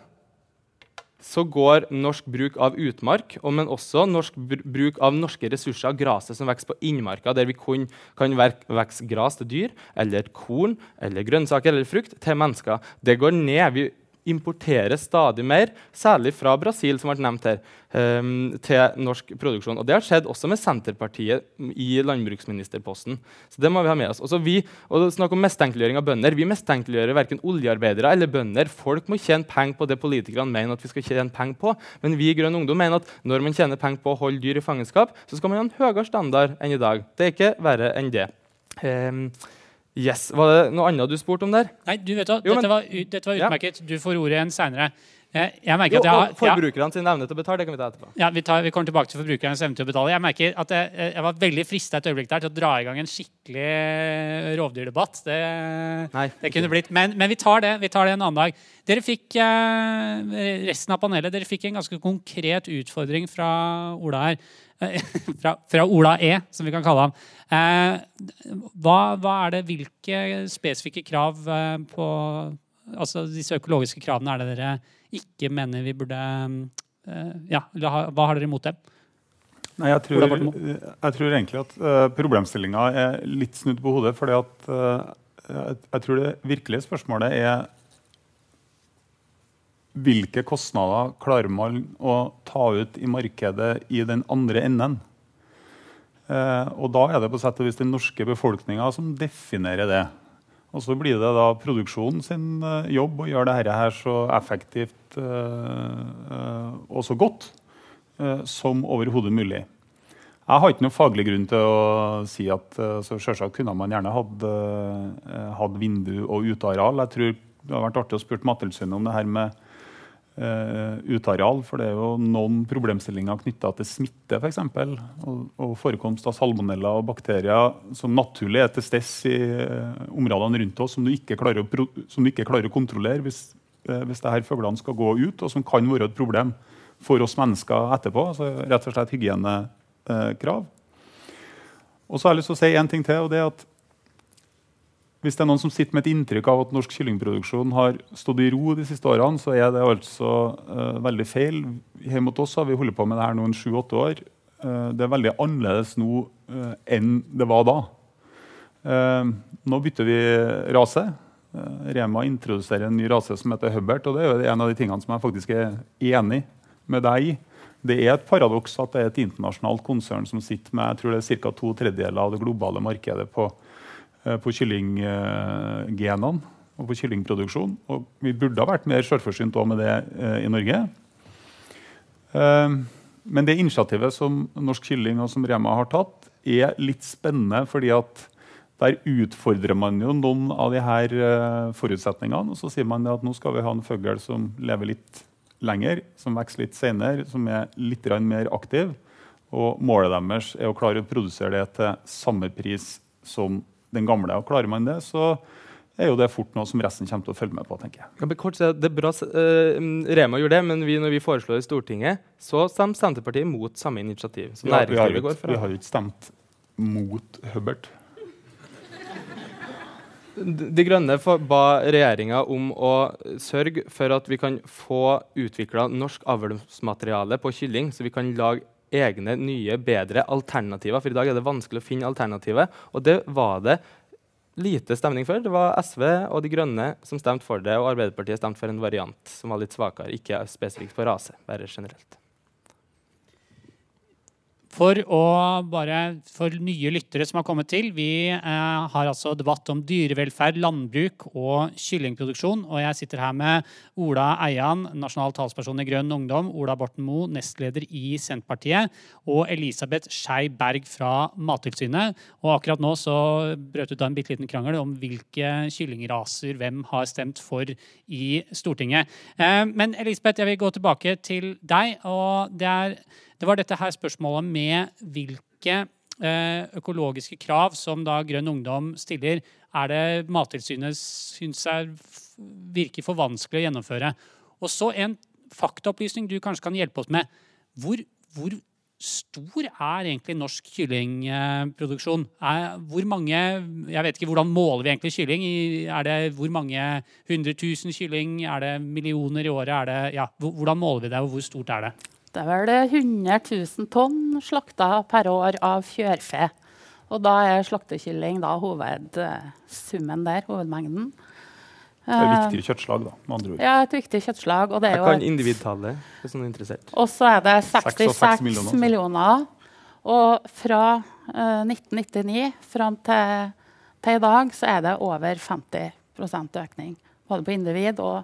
så går norsk bruk av utmark, men også norsk bruk av norske ressurser, gresset som vokser på innmarka, der vi kun kan vokse gras til dyr, eller korn, eller grønnsaker eller frukt til mennesker, det går ned. Vi importerer stadig mer, særlig fra Brasil, som ble nevnt her, um, til norsk produksjon. Og Det har skjedd også med Senterpartiet i landbruksministerposten. Så det må vi ha med oss. Også vi, og Snakk om mistenkeliggjøring av bønder. Vi mistenkeliggjører verken oljearbeidere eller bønder. Folk må tjene penger på det politikerne mener at vi skal tjene penger på. Men vi i Grønn Ungdom mener at når man tjener penger på å holde dyr i fangenskap, så skal man ha en høyere standard enn i dag. Det er ikke verre enn det. Um, Yes. Var det noe annet du spurte om der? Nei, du vet hva, jo, dette, var, dette, var, utmerket. Ja. Du får ordet igjen seinere. Jeg, jeg merker jo, at jeg har, Forbrukerne sin evne til å betale, det kan vi ta etterpå. Ja, vi, tar, vi kommer tilbake til forbrukernes evne til å betale. Jeg merker at jeg, jeg var veldig frista et øyeblikk der til å dra i gang en skikkelig rovdyrdebatt. Det, Nei, det kunne blitt. Men, men vi, tar det, vi, tar det, en annen dag. Dere fikk, eh, resten av panelet, dere fikk en ganske konkret utfordring fra Ola her. fra, fra, Ola E, som vi kan kalle ham. Eh, hva, hva, er det, Hvilke spesifikke krav eh, på altså disse økologiske kravene er det dere ikke mener vi burde eh, ja, Hva har dere imot det? Nei, jeg tror, jeg tror egentlig at uh, problemstillinga er litt snudd på hodet. fordi at uh, jeg, jeg tror det virkelige spørsmålet er hvilke kostnader klarer man å ta ut i markedet i den andre enden? Eh, og da er det på sett og vis den norske befolkninga som definerer det. Og så blir det da produksjonen sin eh, jobb å gjøre dette her så effektivt eh, eh og så godt som overhodet mulig. Jeg har ikke noen faglig grunn til å si at så selvsagt kunne man gjerne hatt, hatt vindu og uteareal. Jeg tror det har vært artig å spørre Mattilsynet om det her med Uh, uteareal. For det er jo noen problemstillinger knytta til smitte, f.eks. Og, og forekomst av salmonella og bakterier som naturlig er til stede i uh, områdene rundt oss, som du ikke klarer å, ikke klarer å kontrollere hvis, uh, hvis det her fuglene skal gå ut, og som kan være et problem for oss mennesker etterpå. altså Rett og slett hygienekrav. Og så har jeg lyst til å si en ting til. og det er at hvis det er noen som sitter med et inntrykk av at norsk kyllingproduksjon har stått i ro de siste årene, så er det altså uh, veldig feil. Hjemme hos oss har vi holdt på med det her nå en sju-åtte år. Uh, det er veldig annerledes nå uh, enn det var da. nå bytter vi rase. Rema introduserer en ny rase som heter Hubbert. og Det er jo en av de tingene som jeg faktisk er enig med deg i. Det er et paradoks at det er et internasjonalt konsern som sitter med jeg tror det er ca. to tredjedeler av det globale markedet på på kyllinggenene og på kyllingproduksjon. Og vi burde ha vært mer selvforsynt med det eh, i Norge. Eh, men det initiativet som Norsk Kylling og som Rema har tatt, er litt spennende. fordi at der utfordrer man jo noen av de her forutsetningene. Og så sier man at nå skal vi ha en fugl som lever litt lenger, som vokser litt senere, som er litt mer aktiv. Og målet deres er å klare å produsere det til samme pris som den gamle. Og klarer man det, så er jo det fort noe som resten kommer til å følge med på. tenker jeg. Ja, kort det er bra uh, Rema gjorde det, men vi, når vi foreslår i Stortinget, så stemte Senterpartiet mot samme initiativ. Så ja, vi har jo ikke stemt mot Hubbert. De Grønne ba regjeringa om å sørge for at vi kan få utvikla norsk avlsmateriale på kylling, så vi kan lage egne, nye, bedre alternativer. For i dag er det vanskelig å finne alternativet. Og det var det lite stemning for. Det var SV og De Grønne som stemte for det, og Arbeiderpartiet stemte for en variant som var litt svakere, ikke spesifikt på rase, bare generelt. For, å bare, for nye lyttere som har kommet til, vi eh, har altså debatt om dyrevelferd, landbruk og kyllingproduksjon. Og jeg sitter her med Ola Eian, nasjonal talsperson i Grønn Ungdom, Ola Borten Moe, nestleder i Senterpartiet, og Elisabeth Skei Berg fra Mattilsynet. Og akkurat nå så brøt ut da en bitte liten krangel om hvilke kyllingraser hvem har stemt for i Stortinget. Eh, men Elisabeth, jeg vil gå tilbake til deg. og det er det var dette her spørsmålet med hvilke eh, økologiske krav som da Grønn Ungdom stiller, er det Mattilsynet syns virker for vanskelig å gjennomføre. Og så en faktaopplysning du kanskje kan hjelpe oss med. Hvor, hvor stor er egentlig norsk kyllingproduksjon? hvor mange Jeg vet ikke, hvordan måler vi egentlig kylling? Er det hvor mange hundre tusen kylling? Er det millioner i året? Det, ja, hvordan måler vi det, og hvor stort er det? Det er vel 100 000 tonn slakta per år av fjørfe. Og da er slaktekylling da hovedsummen der, hovedmengden. Det er et Eh, viktig kjøttslag, da, med andre ord. Ja, et viktig kjøttslag. Og det er Jeg kan individtallet, hvis noen er interessert. Og så er det 66 seks millioner, millioner. altså. Og fra eh, 1999 fram til, til i dag så er det over 50 økning. Både på individ og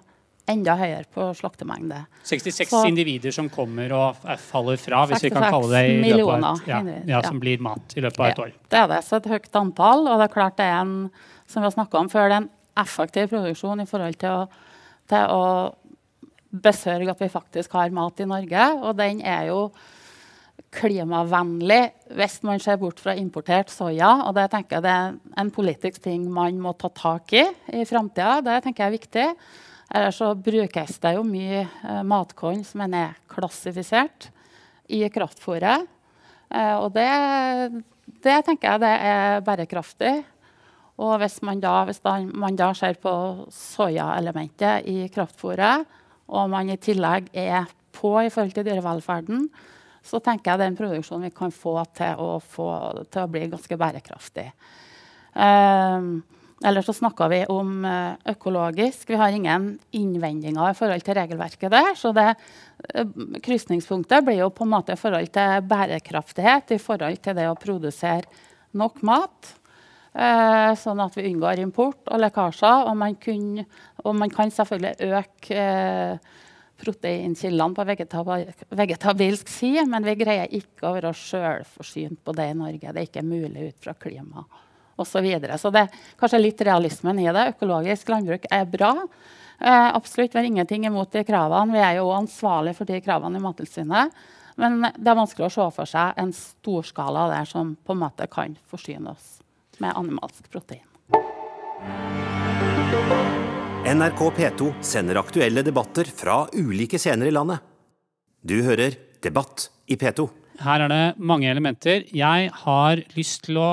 enda høyere på slaktemengde. 66 Så- individer som kommer og faller fra, hvis vi kan kalle det, i løpet av et, ja, ja, som blir mat i løpet av et år. det er det. Så et høyt antall. Og det er klart det er en som vi har om før, det er en effektiv produksjon i forhold til å, til å besørge at vi faktisk har mat i Norge. Og den er jo klimavennlig hvis man ser bort fra importert soya. Og det tenker jeg det er en politisk ting man må ta tak i i framtida. Det tenker jeg er viktig. Ellers så brukes det jo mye eh, matkorn som er klassifisert i kraftfôret. Eh, og det, det tenker jeg det er bærekraftig. Og hvis man da, hvis da, man da ser på soyaelementet i kraftfôret, og man i tillegg er på i forhold til dyrevelferden, så tenker jeg det er en produksjon vi kan få til å, få, til å bli ganske bærekraftig. Um, ellers så snakka vi om eh, økologisk. Vi har ingen innvendinger i forhold til regelverket der. Så det eh, krysningspunktet blir jo på en måte i forhold til bærekraftighet, i forhold til det å produsere nok mat. Eh, sånn at vi unngår import og lekkasjer. Og man, kun, og man kan selvfølgelig øke eh, proteinkildene på vegetabil, vegetabilsk side, men vi greier ikke å være sjølforsynt på det i Norge. Det er ikke mulig ut fra klima osv. Så, videre. så det er kanskje litt realismen i det. Økologisk landbruk er bra. Eh, absolutt, Vi har ingenting imot de kravene. Vi er jo ansvarlig for de kravene i Mattilsynet. Men det er vanskelig å se for seg en storskala der som på en måte kan forsyne oss med animalsk protein. NRK P2 sender aktuelle debatter fra ulike scener i landet. Du hører Debatt i P2. Her er det mange elementer. Jeg har lyst til å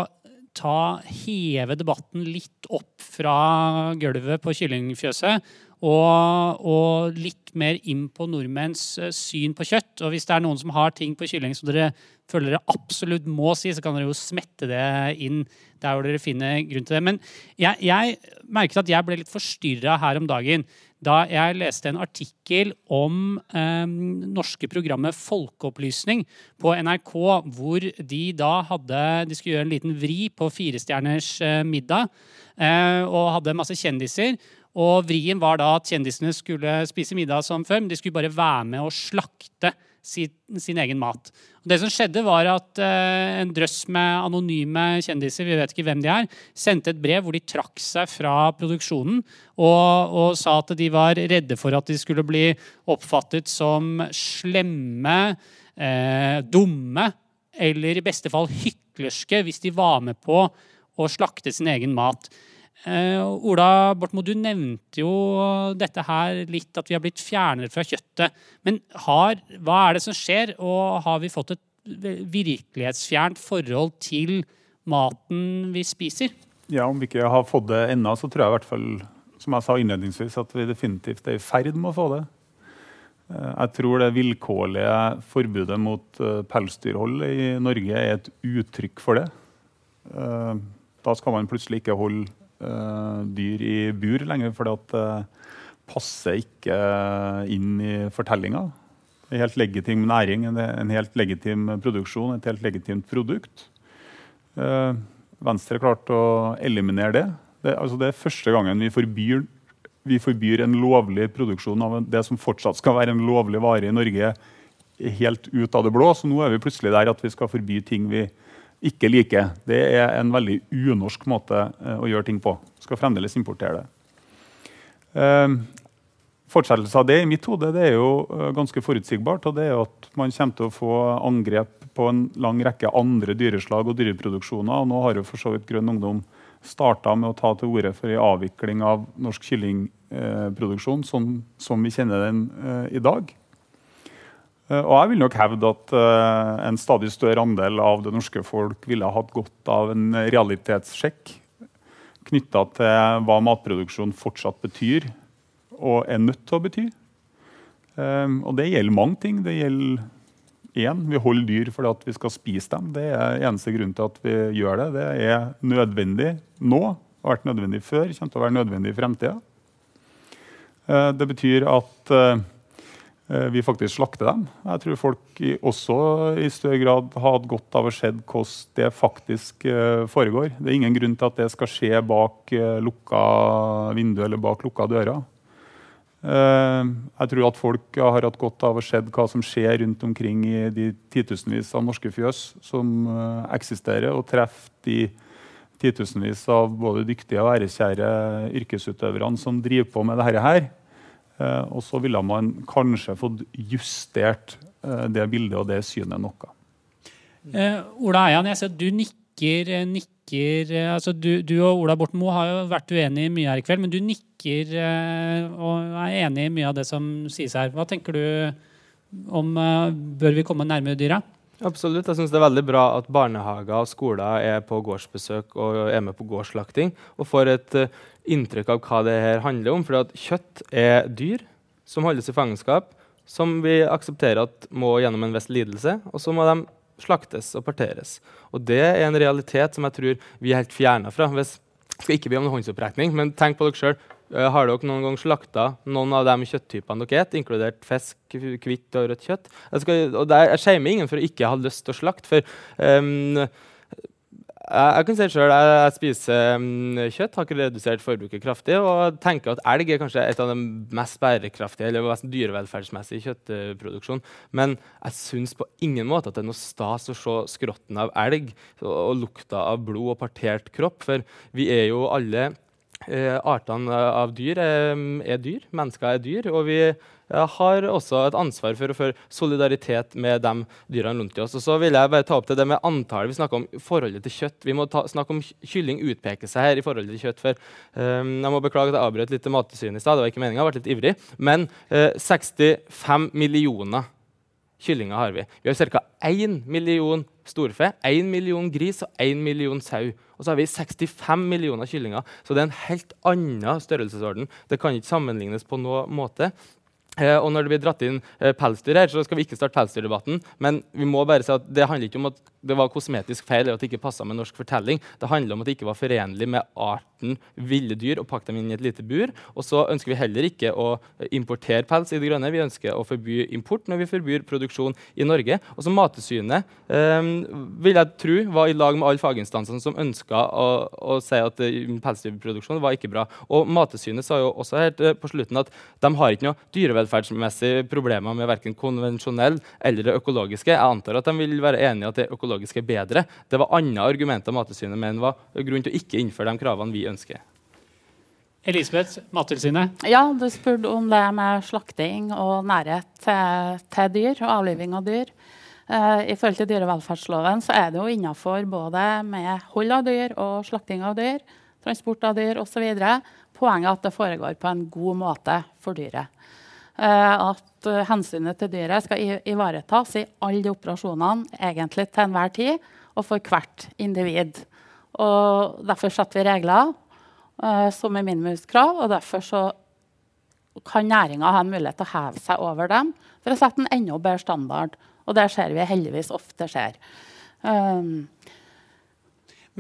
ta, heve debatten litt opp fra gulvet på kyllingfjøset. Og, og litt mer inn på nordmenns eh, syn på kjøtt. Og hvis det er noen som har ting på kylling som dere føler dere absolutt må si, så kan dere jo smette det inn der hvor dere finner grunn til det. Men jeg, jeg merket at jeg ble litt forstyrra her om dagen da jeg leste en artikkel om eh, norske programmet Folkeopplysning på NRK, hvor de da hadde De skulle gjøre en liten vri på Firestjerners eh, middag eh, og hadde masse kjendiser. Og vrien var da at kjendisene skulle spise middag som før, men de skulle bare være med og slakte sin, sin egen mat. Og det som skjedde var at eh, En drøss med anonyme kjendiser vi vet ikke hvem de er, sendte et brev hvor de trakk seg fra produksjonen og, og sa at de var redde for at de skulle bli oppfattet som slemme, eh, dumme eller i beste fall hyklerske hvis de var med på å slakte sin egen mat. Eh, Ola Bortmo, du nevnte jo dette her litt, at vi har blitt fjernere fra kjøttet. Men har, hva er det som skjer, og har vi fått et virkelighetsfjernt forhold til maten vi spiser? Ja, Om vi ikke har fått det ennå, så tror jeg i hvert fall som jeg sa innledningsvis, at vi definitivt er i ferd med å få det. Eh, Jeg tror det vilkårlige forbudet mot eh, pelsdyrhold i Norge er et uttrykk for det. Da skal man plutselig ikke holde dyr i bur lenger, for det passer ikke inn i fortellinga. Er helt legitim næring, en en helt legitim produksjon, et helt legitimt produkt. Eh, Venstre klarte å eliminere det. Det, altså det er første gangen vi forbyr, vi forbyr en lovlig produksjon av det som fortsatt skal være en lovlig vare i Norge, helt ut av det blå. Så nå er vi plutselig der at vi skal forby ting vi ikke liker. Det er en veldig unorsk måte eh, å gjøre ting på. Skal fremdeles importere det. Eh, fortsettelse av det i mitt hode det er jo eh, ganske forutsigbart. og det er jo at Man kommer til å få angrep på en lang rekke andre dyreslag og dyreproduksjoner. og Nå har jo for så vidt Grønn Ungdom starta med å ta til orde for en avvikling av norsk kyllingproduksjon sånn som vi kjenner den eh, i dag. Eh, og jeg vil nok hevde at eh, en stadig større andel av det norske folk ville ha hatt godt av en realitetssjekk knytta til hva matproduksjon fortsatt betyr og er nødt til å bety. Um, og det gjelder mange ting. Det gjelder én, vi holder dyr fordi vi skal spise dem. Det er eneste grunn til at vi gjør det. Det er nødvendig nå, har vært nødvendig før, kommer til å være nødvendig i fremtida. Eh, det betyr at eh, vi faktisk slakter dem. Jeg tror folk også i større grad hatt godt av å se hvordan det faktisk foregår. Det er ingen grunn til at det skal skje bak lukka vindu eller bak lukka dører. Jeg tror at folk har hatt godt av å se hva som skjer rundt omkring i de titusenvis av norske fjøs som eksisterer, og treffer de titusenvis av både dyktige og ærekjære yrkesutøverne som driver på med dette her. Eh, og så ville man kanskje fått justert eh, det bildet og det synet noe. Eh, Ola Eian, jeg ser at du nikker, nikker altså du, du, og Ola Borten Moe har jo vært uenige mye her i kveld, men du nikker og er enig i mye av det som sies her. Hva tenker du om Bør vi komme nærmere dyra? Absolutt. Jeg synes Det er veldig bra at barnehager og skoler er på gårdsbesøk og er med på gårdsslakting. Og får et uh, inntrykk av hva det her handler om. For kjøtt er dyr som holdes i fangenskap, som vi aksepterer at må gjennom en viss lidelse. Og så må de slaktes og parteres. Og det er en realitet som jeg tror vi er helt fjerna fra. Hvis, skal ikke be om en håndsopprekning, men tenk på dere sjøl. Uh, har dere noen gang slakta noen av de kjøtttypene dere spiser, inkludert fisk, hvitt og rødt kjøtt? Jeg, skal, og der, jeg shamer ingen for å ikke ha lyst til å slakte. for um, jeg, jeg, kan si selv, jeg, jeg spiser um, kjøtt, har ikke redusert forbruket kraftig. Og tenker at elg er kanskje et av de mest bærekraftige eller mest dyrevelferdsmessige kjøttproduksjon. Men jeg syns på ingen måte at det er noe stas å se skrotten av elg og, og lukta av blod og partert kropp. For vi er jo alle Eh, artene av dyr er, er, dyr, mennesker er dyr. Og vi har også et ansvar for å føre solidaritet med de dyrene rundt oss. Og så vil jeg bare ta opp til det med antallet. Vi snakker om forholdet til kjøtt. Vi må ta, snakke om kylling utpeker seg her i forholdet til kjøtt. For, um, jeg må beklage at jeg avbrøt litt til Mattilsynet i stad. Det var ikke meninga, jeg har vært litt ivrig. Men uh, eh, 65 millioner kyllinger har vi. Vi har ca. 1 million storfe, 1 million gris og 1 million sau. Og så har vi 65 millioner kyllinger. Så det er en helt annen størrelsesorden. Det kan ikke sammenlignes på noen måte. Eh, og når det blir dratt inn eh, pelsdyr her, så skal vi ikke starte pelsdyrdebatten. Men vi må bare si at det handler ikke om at det var kosmetisk feil eller at det ikke passa med norsk fortelling. Det handler om at det ikke var forenlig med arten ville dyr å pakke dem inn i et lite bur. Og så ønsker vi heller ikke å importere pels i det grønne. Vi ønsker å forby import når vi forbyr produksjon i Norge. Og så Mattilsynet eh, vil jeg tro var i lag med alle faginstansene som ønska å, å, si at uh, pelsdyrproduksjon var ikke bra. Og Mattilsynet sa jo også helt på slutten at de har ikke noe dyrevelferdsmessige problemer med verken konvensjonell eller det økologiske. Jeg antar at de vil være enige i at det økologiske er bedre. Det var andre argumenter Mattilsynet men var grunn til å ikke innføre de kravene vi ønsker. Elisabeth, Mattilsynet. Ja, Du spurte om det med slakting og nærhet til, til dyr og avliving av dyr. Uh, I forhold til dyrevelferdsloven så er det jo innafor både med hold av dyr og slakting av dyr, transport av dyr osv. Poenget er at det foregår på en god måte for dyret. Uh, at uh, hensynet til dyret skal ivaretas i alle operasjonene egentlig til enhver tid og for hvert individ. Og Derfor setter vi regler uh, som er minimumskrav, og derfor så kan næringa ha en mulighet til å heve seg over dem for å sette en enda bedre standard. Og det ser vi heldigvis ofte skjer. Um,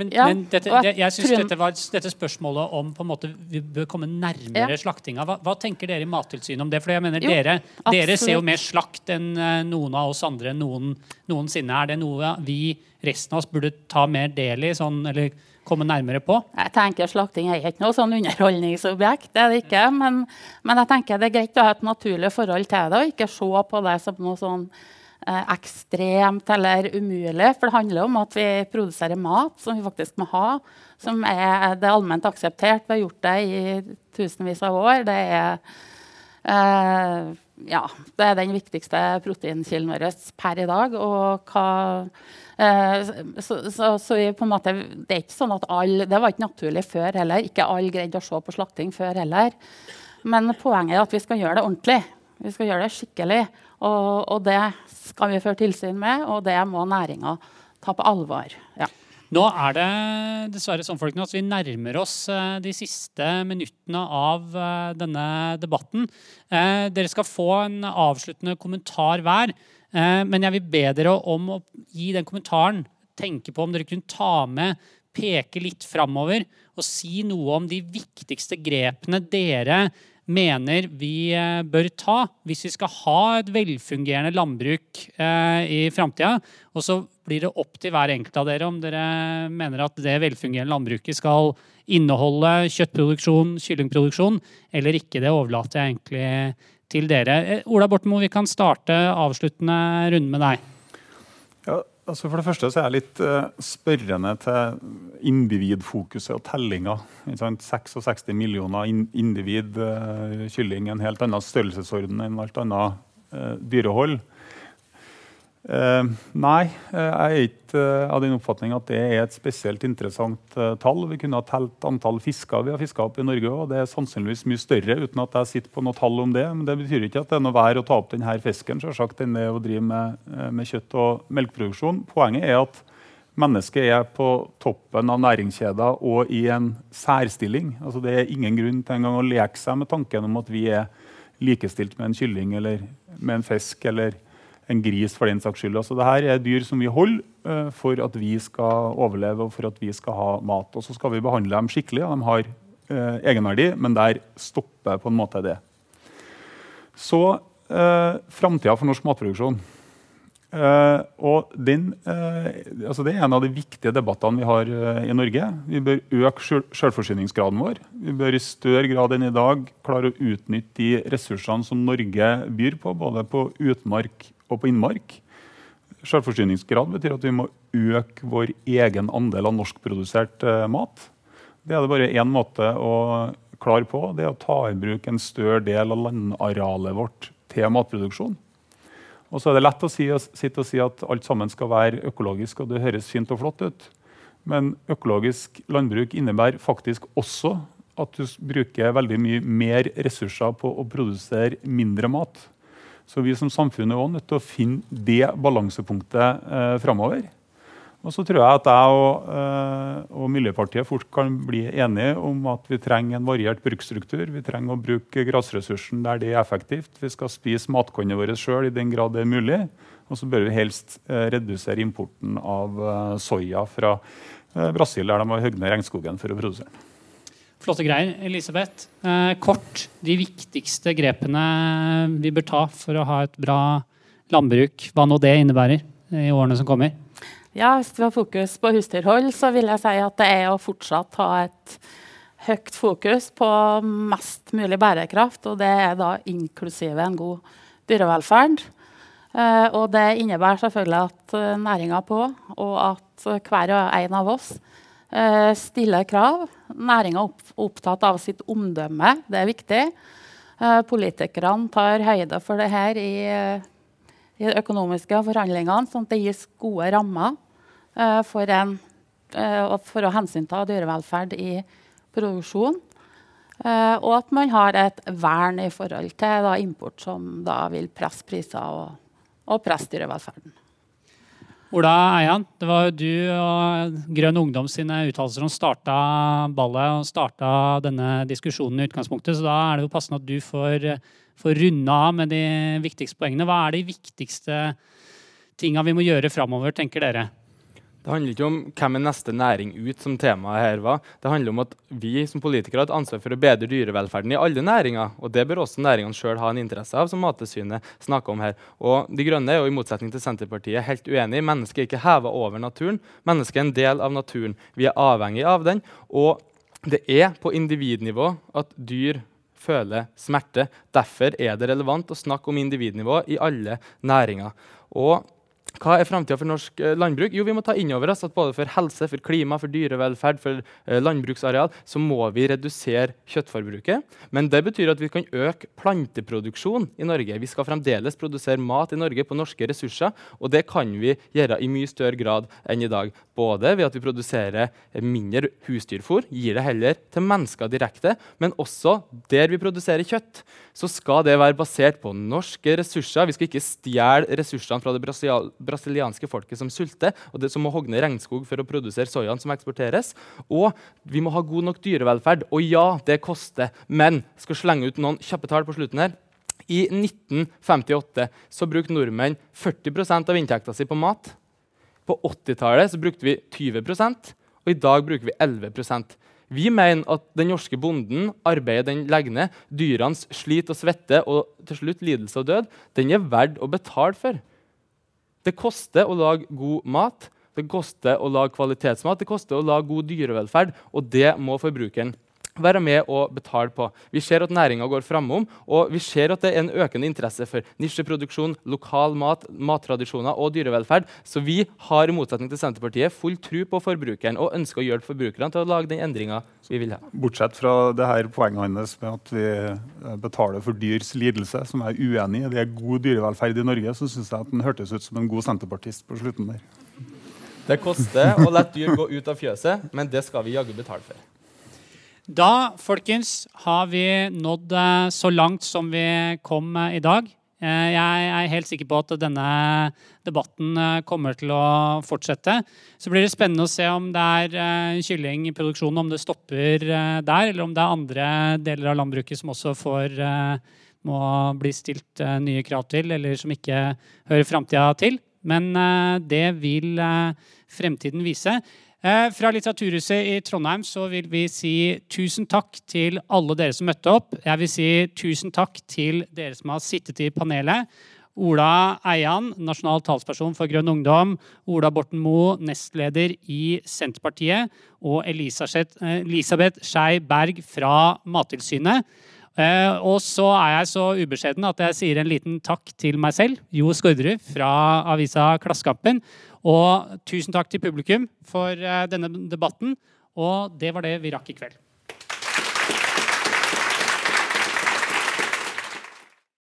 men, ja, men dette, det, jeg synes dette, var, dette spørsmålet om på en måte vi bør komme nærmere ja. slaktinga. Hva, hva, tenker dere i Mattilsynet om det? For jeg mener, jo, dere, dere, ser jo mer slakt enn uh, noen av oss andre noen, noensinne. Er det noe vi, resten av oss, burde ta mer del i? Sånn, eller komme nærmere på? Jeg tenker Slakting er ikke noe sånn underholdningsobjekt. det er det ikke, men, men, jeg tenker det er greit å ha et naturlig forhold til det, og ikke se på det som noe sånn eh, ekstremt eller umulig. For det handler om at vi produserer mat som vi faktisk må ha. Som er det allment akseptert. Vi har gjort det i tusenvis av år. Det er, eh, ja, det er den viktigste proteinkilden vår per i dag. Og hva eh, så, så, så på en måte, det er ikke sånn at alle, det var ikke naturlig før heller. Ikke alle greide å se på slakting før heller. Men poenget er at vi skal gjøre det ordentlig. Vi skal gjøre det skikkelig. Og, og det skal vi føre tilsyn med, og det må næringa ta på alvor. Ja. Nå er det dessverre sånn folkene, at vi nærmer oss eh, de siste minuttene av eh, denne debatten. Eh, dere skal få en avsluttende kommentar hver. Men jeg vil be dere om å gi den kommentaren. Tenke på om dere kunne ta med, peke litt framover og si noe om de viktigste grepene dere mener vi eh, bør ta hvis vi skal ha et velfungerende landbruk eh, i framtida. Og så blir det opp til hver enkelt av dere om dere mener at det velfungerende landbruket skal inneholde kjøttproduksjon, kyllingproduksjon eller ikke. Det overlater jeg egentlig til dere. Eh, Ola Borten vi kan starte avsluttende runde med deg. Altså for det første så er jeg litt uh, spørrende til individfokuset og tellinga. 66 millioner in individ uh, kylling, en helt annen størrelsesorden enn alt annet uh, dyrehold. Uh, nei, uh, jeg er ikke uh, av den oppfatning at det er et spesielt interessant tall. Vi kunne ha telt antall fisker vi har fiska opp i Norge òg. Det er sannsynligvis mye større, uten at jeg sitter på noe tall om det. Men det betyr ikke at det er noe vær å ta opp denne fisken selvsagt, enn det å drive med, med kjøtt- og melkeproduksjon. Poenget er at mennesket er på toppen av næringskjeder og i en særstilling. Altså, det er ingen grunn til engang å leke seg med tanken om at vi er likestilt med en kylling eller med en fisk. eller en gris for den saks skyld. Altså, Dette er dyr som vi holder uh, for at vi skal overleve og for at vi skal ha mat. Og så skal vi behandle dem skikkelig. De har uh, egenverdi, men der stopper på en måte det. Så uh, framtida for norsk matproduksjon. Uh, og den, altså Det er en av de viktige debattene vi har i Norge. Vi bør øke selvforsyningsgraden vår. Vi bør i større grad enn i dag klare å utnytte de ressursene som Norge byr på, både på utmark og på innmark. Selvforsyningsgrad betyr at vi må øke vår egen andel av norskprodusert eh, mat. Det er det bare én måte å klare på. Det er å ta i bruk en større del av landarealet vårt til matproduksjon. Og så er det lett å si, sitte og si at alt sammen skal være økologisk, og det høres fint og flott ut. Men økologisk landbruk innebærer faktisk også at du bruker veldig mye mer ressurser på å produsere mindre mat. Så vi som samfunn er også nødt til å finne det balansepunktet eh, framover. Og så tror jeg at jeg og, eh, og, Miljøpartiet fort kan bli enige om at vi trenger en variert bruksstruktur. Vi trenger å bruke grasressursen der det er effektivt. Vi skal spise matkornet vårt sjøl i den grad det er mulig. Og så bør vi helst eh, redusere importen av eh, soya fra Brasil, der de har hogd regnskogen for å produsere den. Flotte greier. Elisabeth, eh, kort de viktigste grepene vi bør ta for å ha et bra landbruk, hva nå det innebærer i årene som kommer? Ja, Hvis vi har fokus på husdyrhold, så vil jeg si at det er å fortsatt ha et høyt fokus på mest mulig bærekraft, og det er da inklusive en god dyrevelferd. Eh, og det innebærer selvfølgelig at eh, næringa på, og at hver og en av oss Eh, stiller krav. Næringa er opptatt av sitt omdømme. Det er viktig. Eh, politikerne tar høyde for det her i, i de økonomiske forhandlingene, sånn at det gis gode rammer eh, for, en, for å hensynta dyrevelferd i produksjon. og at man har et vern i forhold til da, import som da vil presse priser og, og presse dyrevelferden. Ola Eian, det var jo du og Grønn Ungdom sine uttalelser som starta ballet og starta denne diskusjonen i utgangspunktet. Så da er det jo passende at du får, får runde av med de viktigste poengene. Hva er de viktigste tinga vi må gjøre framover, tenker dere? Det handler ikke om hvem er neste næring ut, som temaet her var. Det handler om at vi som politikere har et ansvar for å bedre dyrevelferden i alle næringer. Og det bør også næringene sjøl ha en interesse av, som Mattilsynet snakker om her. Og De Grønne er jo i motsetning til Senterpartiet helt uenig. Mennesket er ikke heva over naturen. Mennesket er en del av naturen. Vi er avhengig av den. Og det er på individnivå at dyr føler smerte. Derfor er det relevant å snakke om individnivå i alle næringer. Og hva er framtida for norsk eh, landbruk? Jo, Vi må ta inn over oss at både for helse, for klima, for dyrevelferd, for eh, landbruksareal, så må vi redusere kjøttforbruket. Men det betyr at vi kan øke planteproduksjon i Norge. Vi skal fremdeles produsere mat i Norge på norske ressurser, og det kan vi gjøre i mye større grad enn i dag. Både ved at vi produserer mindre husdyrfôr, gir det heller til mennesker direkte, men også der vi produserer kjøtt, så skal det være basert på norske ressurser. Vi skal ikke stjele ressursene fra det brasilianske folket som sulter, og det som må hogne regnskog for å produsere soyaen som eksporteres. Og vi må ha god nok dyrevelferd. Og ja, det koster, men skal slenge ut noen kjappe tall på slutten her. I 1958 så brukte nordmenn 40 av inntekta si på mat. På 80-tallet brukte vi 20% og i dag bruker vi 11% Vi mener at den norske bonden, arbeidet den legger ned, dyrenes slit og svette og til slutt lidelse og død, den er verdt å betale for. Det koster å lage god mat, det koster å lage kvalitetsmat, det koster å lage god dyrevelferd, og det må forbrukeren være med og betale på. Vi ser at næringa går framom, og vi ser at det er en økende interesse for nisjeproduksjon, lokal mat, mattradisjoner og dyrevelferd. Så vi har i motsetning til Senterpartiet full tro på forbrukeren og ønsker å hjelpe forbrukerne til å lage den endringa vi vil ha. Bortsett fra det her poenget hans med at vi eh, betaler for dyrs lidelse, som jeg er uenig i. Det er god dyrevelferd i Norge, så syns jeg at han hørtes ut som en god senterpartist på slutten der. Det koster å la dyr gå ut av fjøset, men det skal vi jaggu betale for. Da, folkens, har vi nådd eh, så langt som vi kom eh, i dag. Eh, Jeg er helt sikker på at denne debatten kommer til å fortsette. Så blir det spennende å se om det er eh, kyllingproduksjonen, om det stopper der, eller om det er andre deler av landbruket som også får, må bli stilt nye krav til, eller som ikke hører framtida til. Men det vil fremtiden vise. Eh, Fra Litteraturhuset i Trondheim så vil vi si tusen takk til alle dere som møtte opp. Jeg vil si tusen takk til dere som har sittet i panelet. Ola Eian, nasjonal talsperson for Grønn Ungdom. Ola Borten Moe, nestleder i Senterpartiet. Og Elisabeth, eh, Skei Berg fra Mattilsynet. Eh, og så er jeg så ubeskjeden at jeg sier en liten takk til meg selv, Jo Skårderud fra avisa Klassekampen. Og tusen takk til publikum for eh, denne debatten. Og det var det vi rakk i kveld.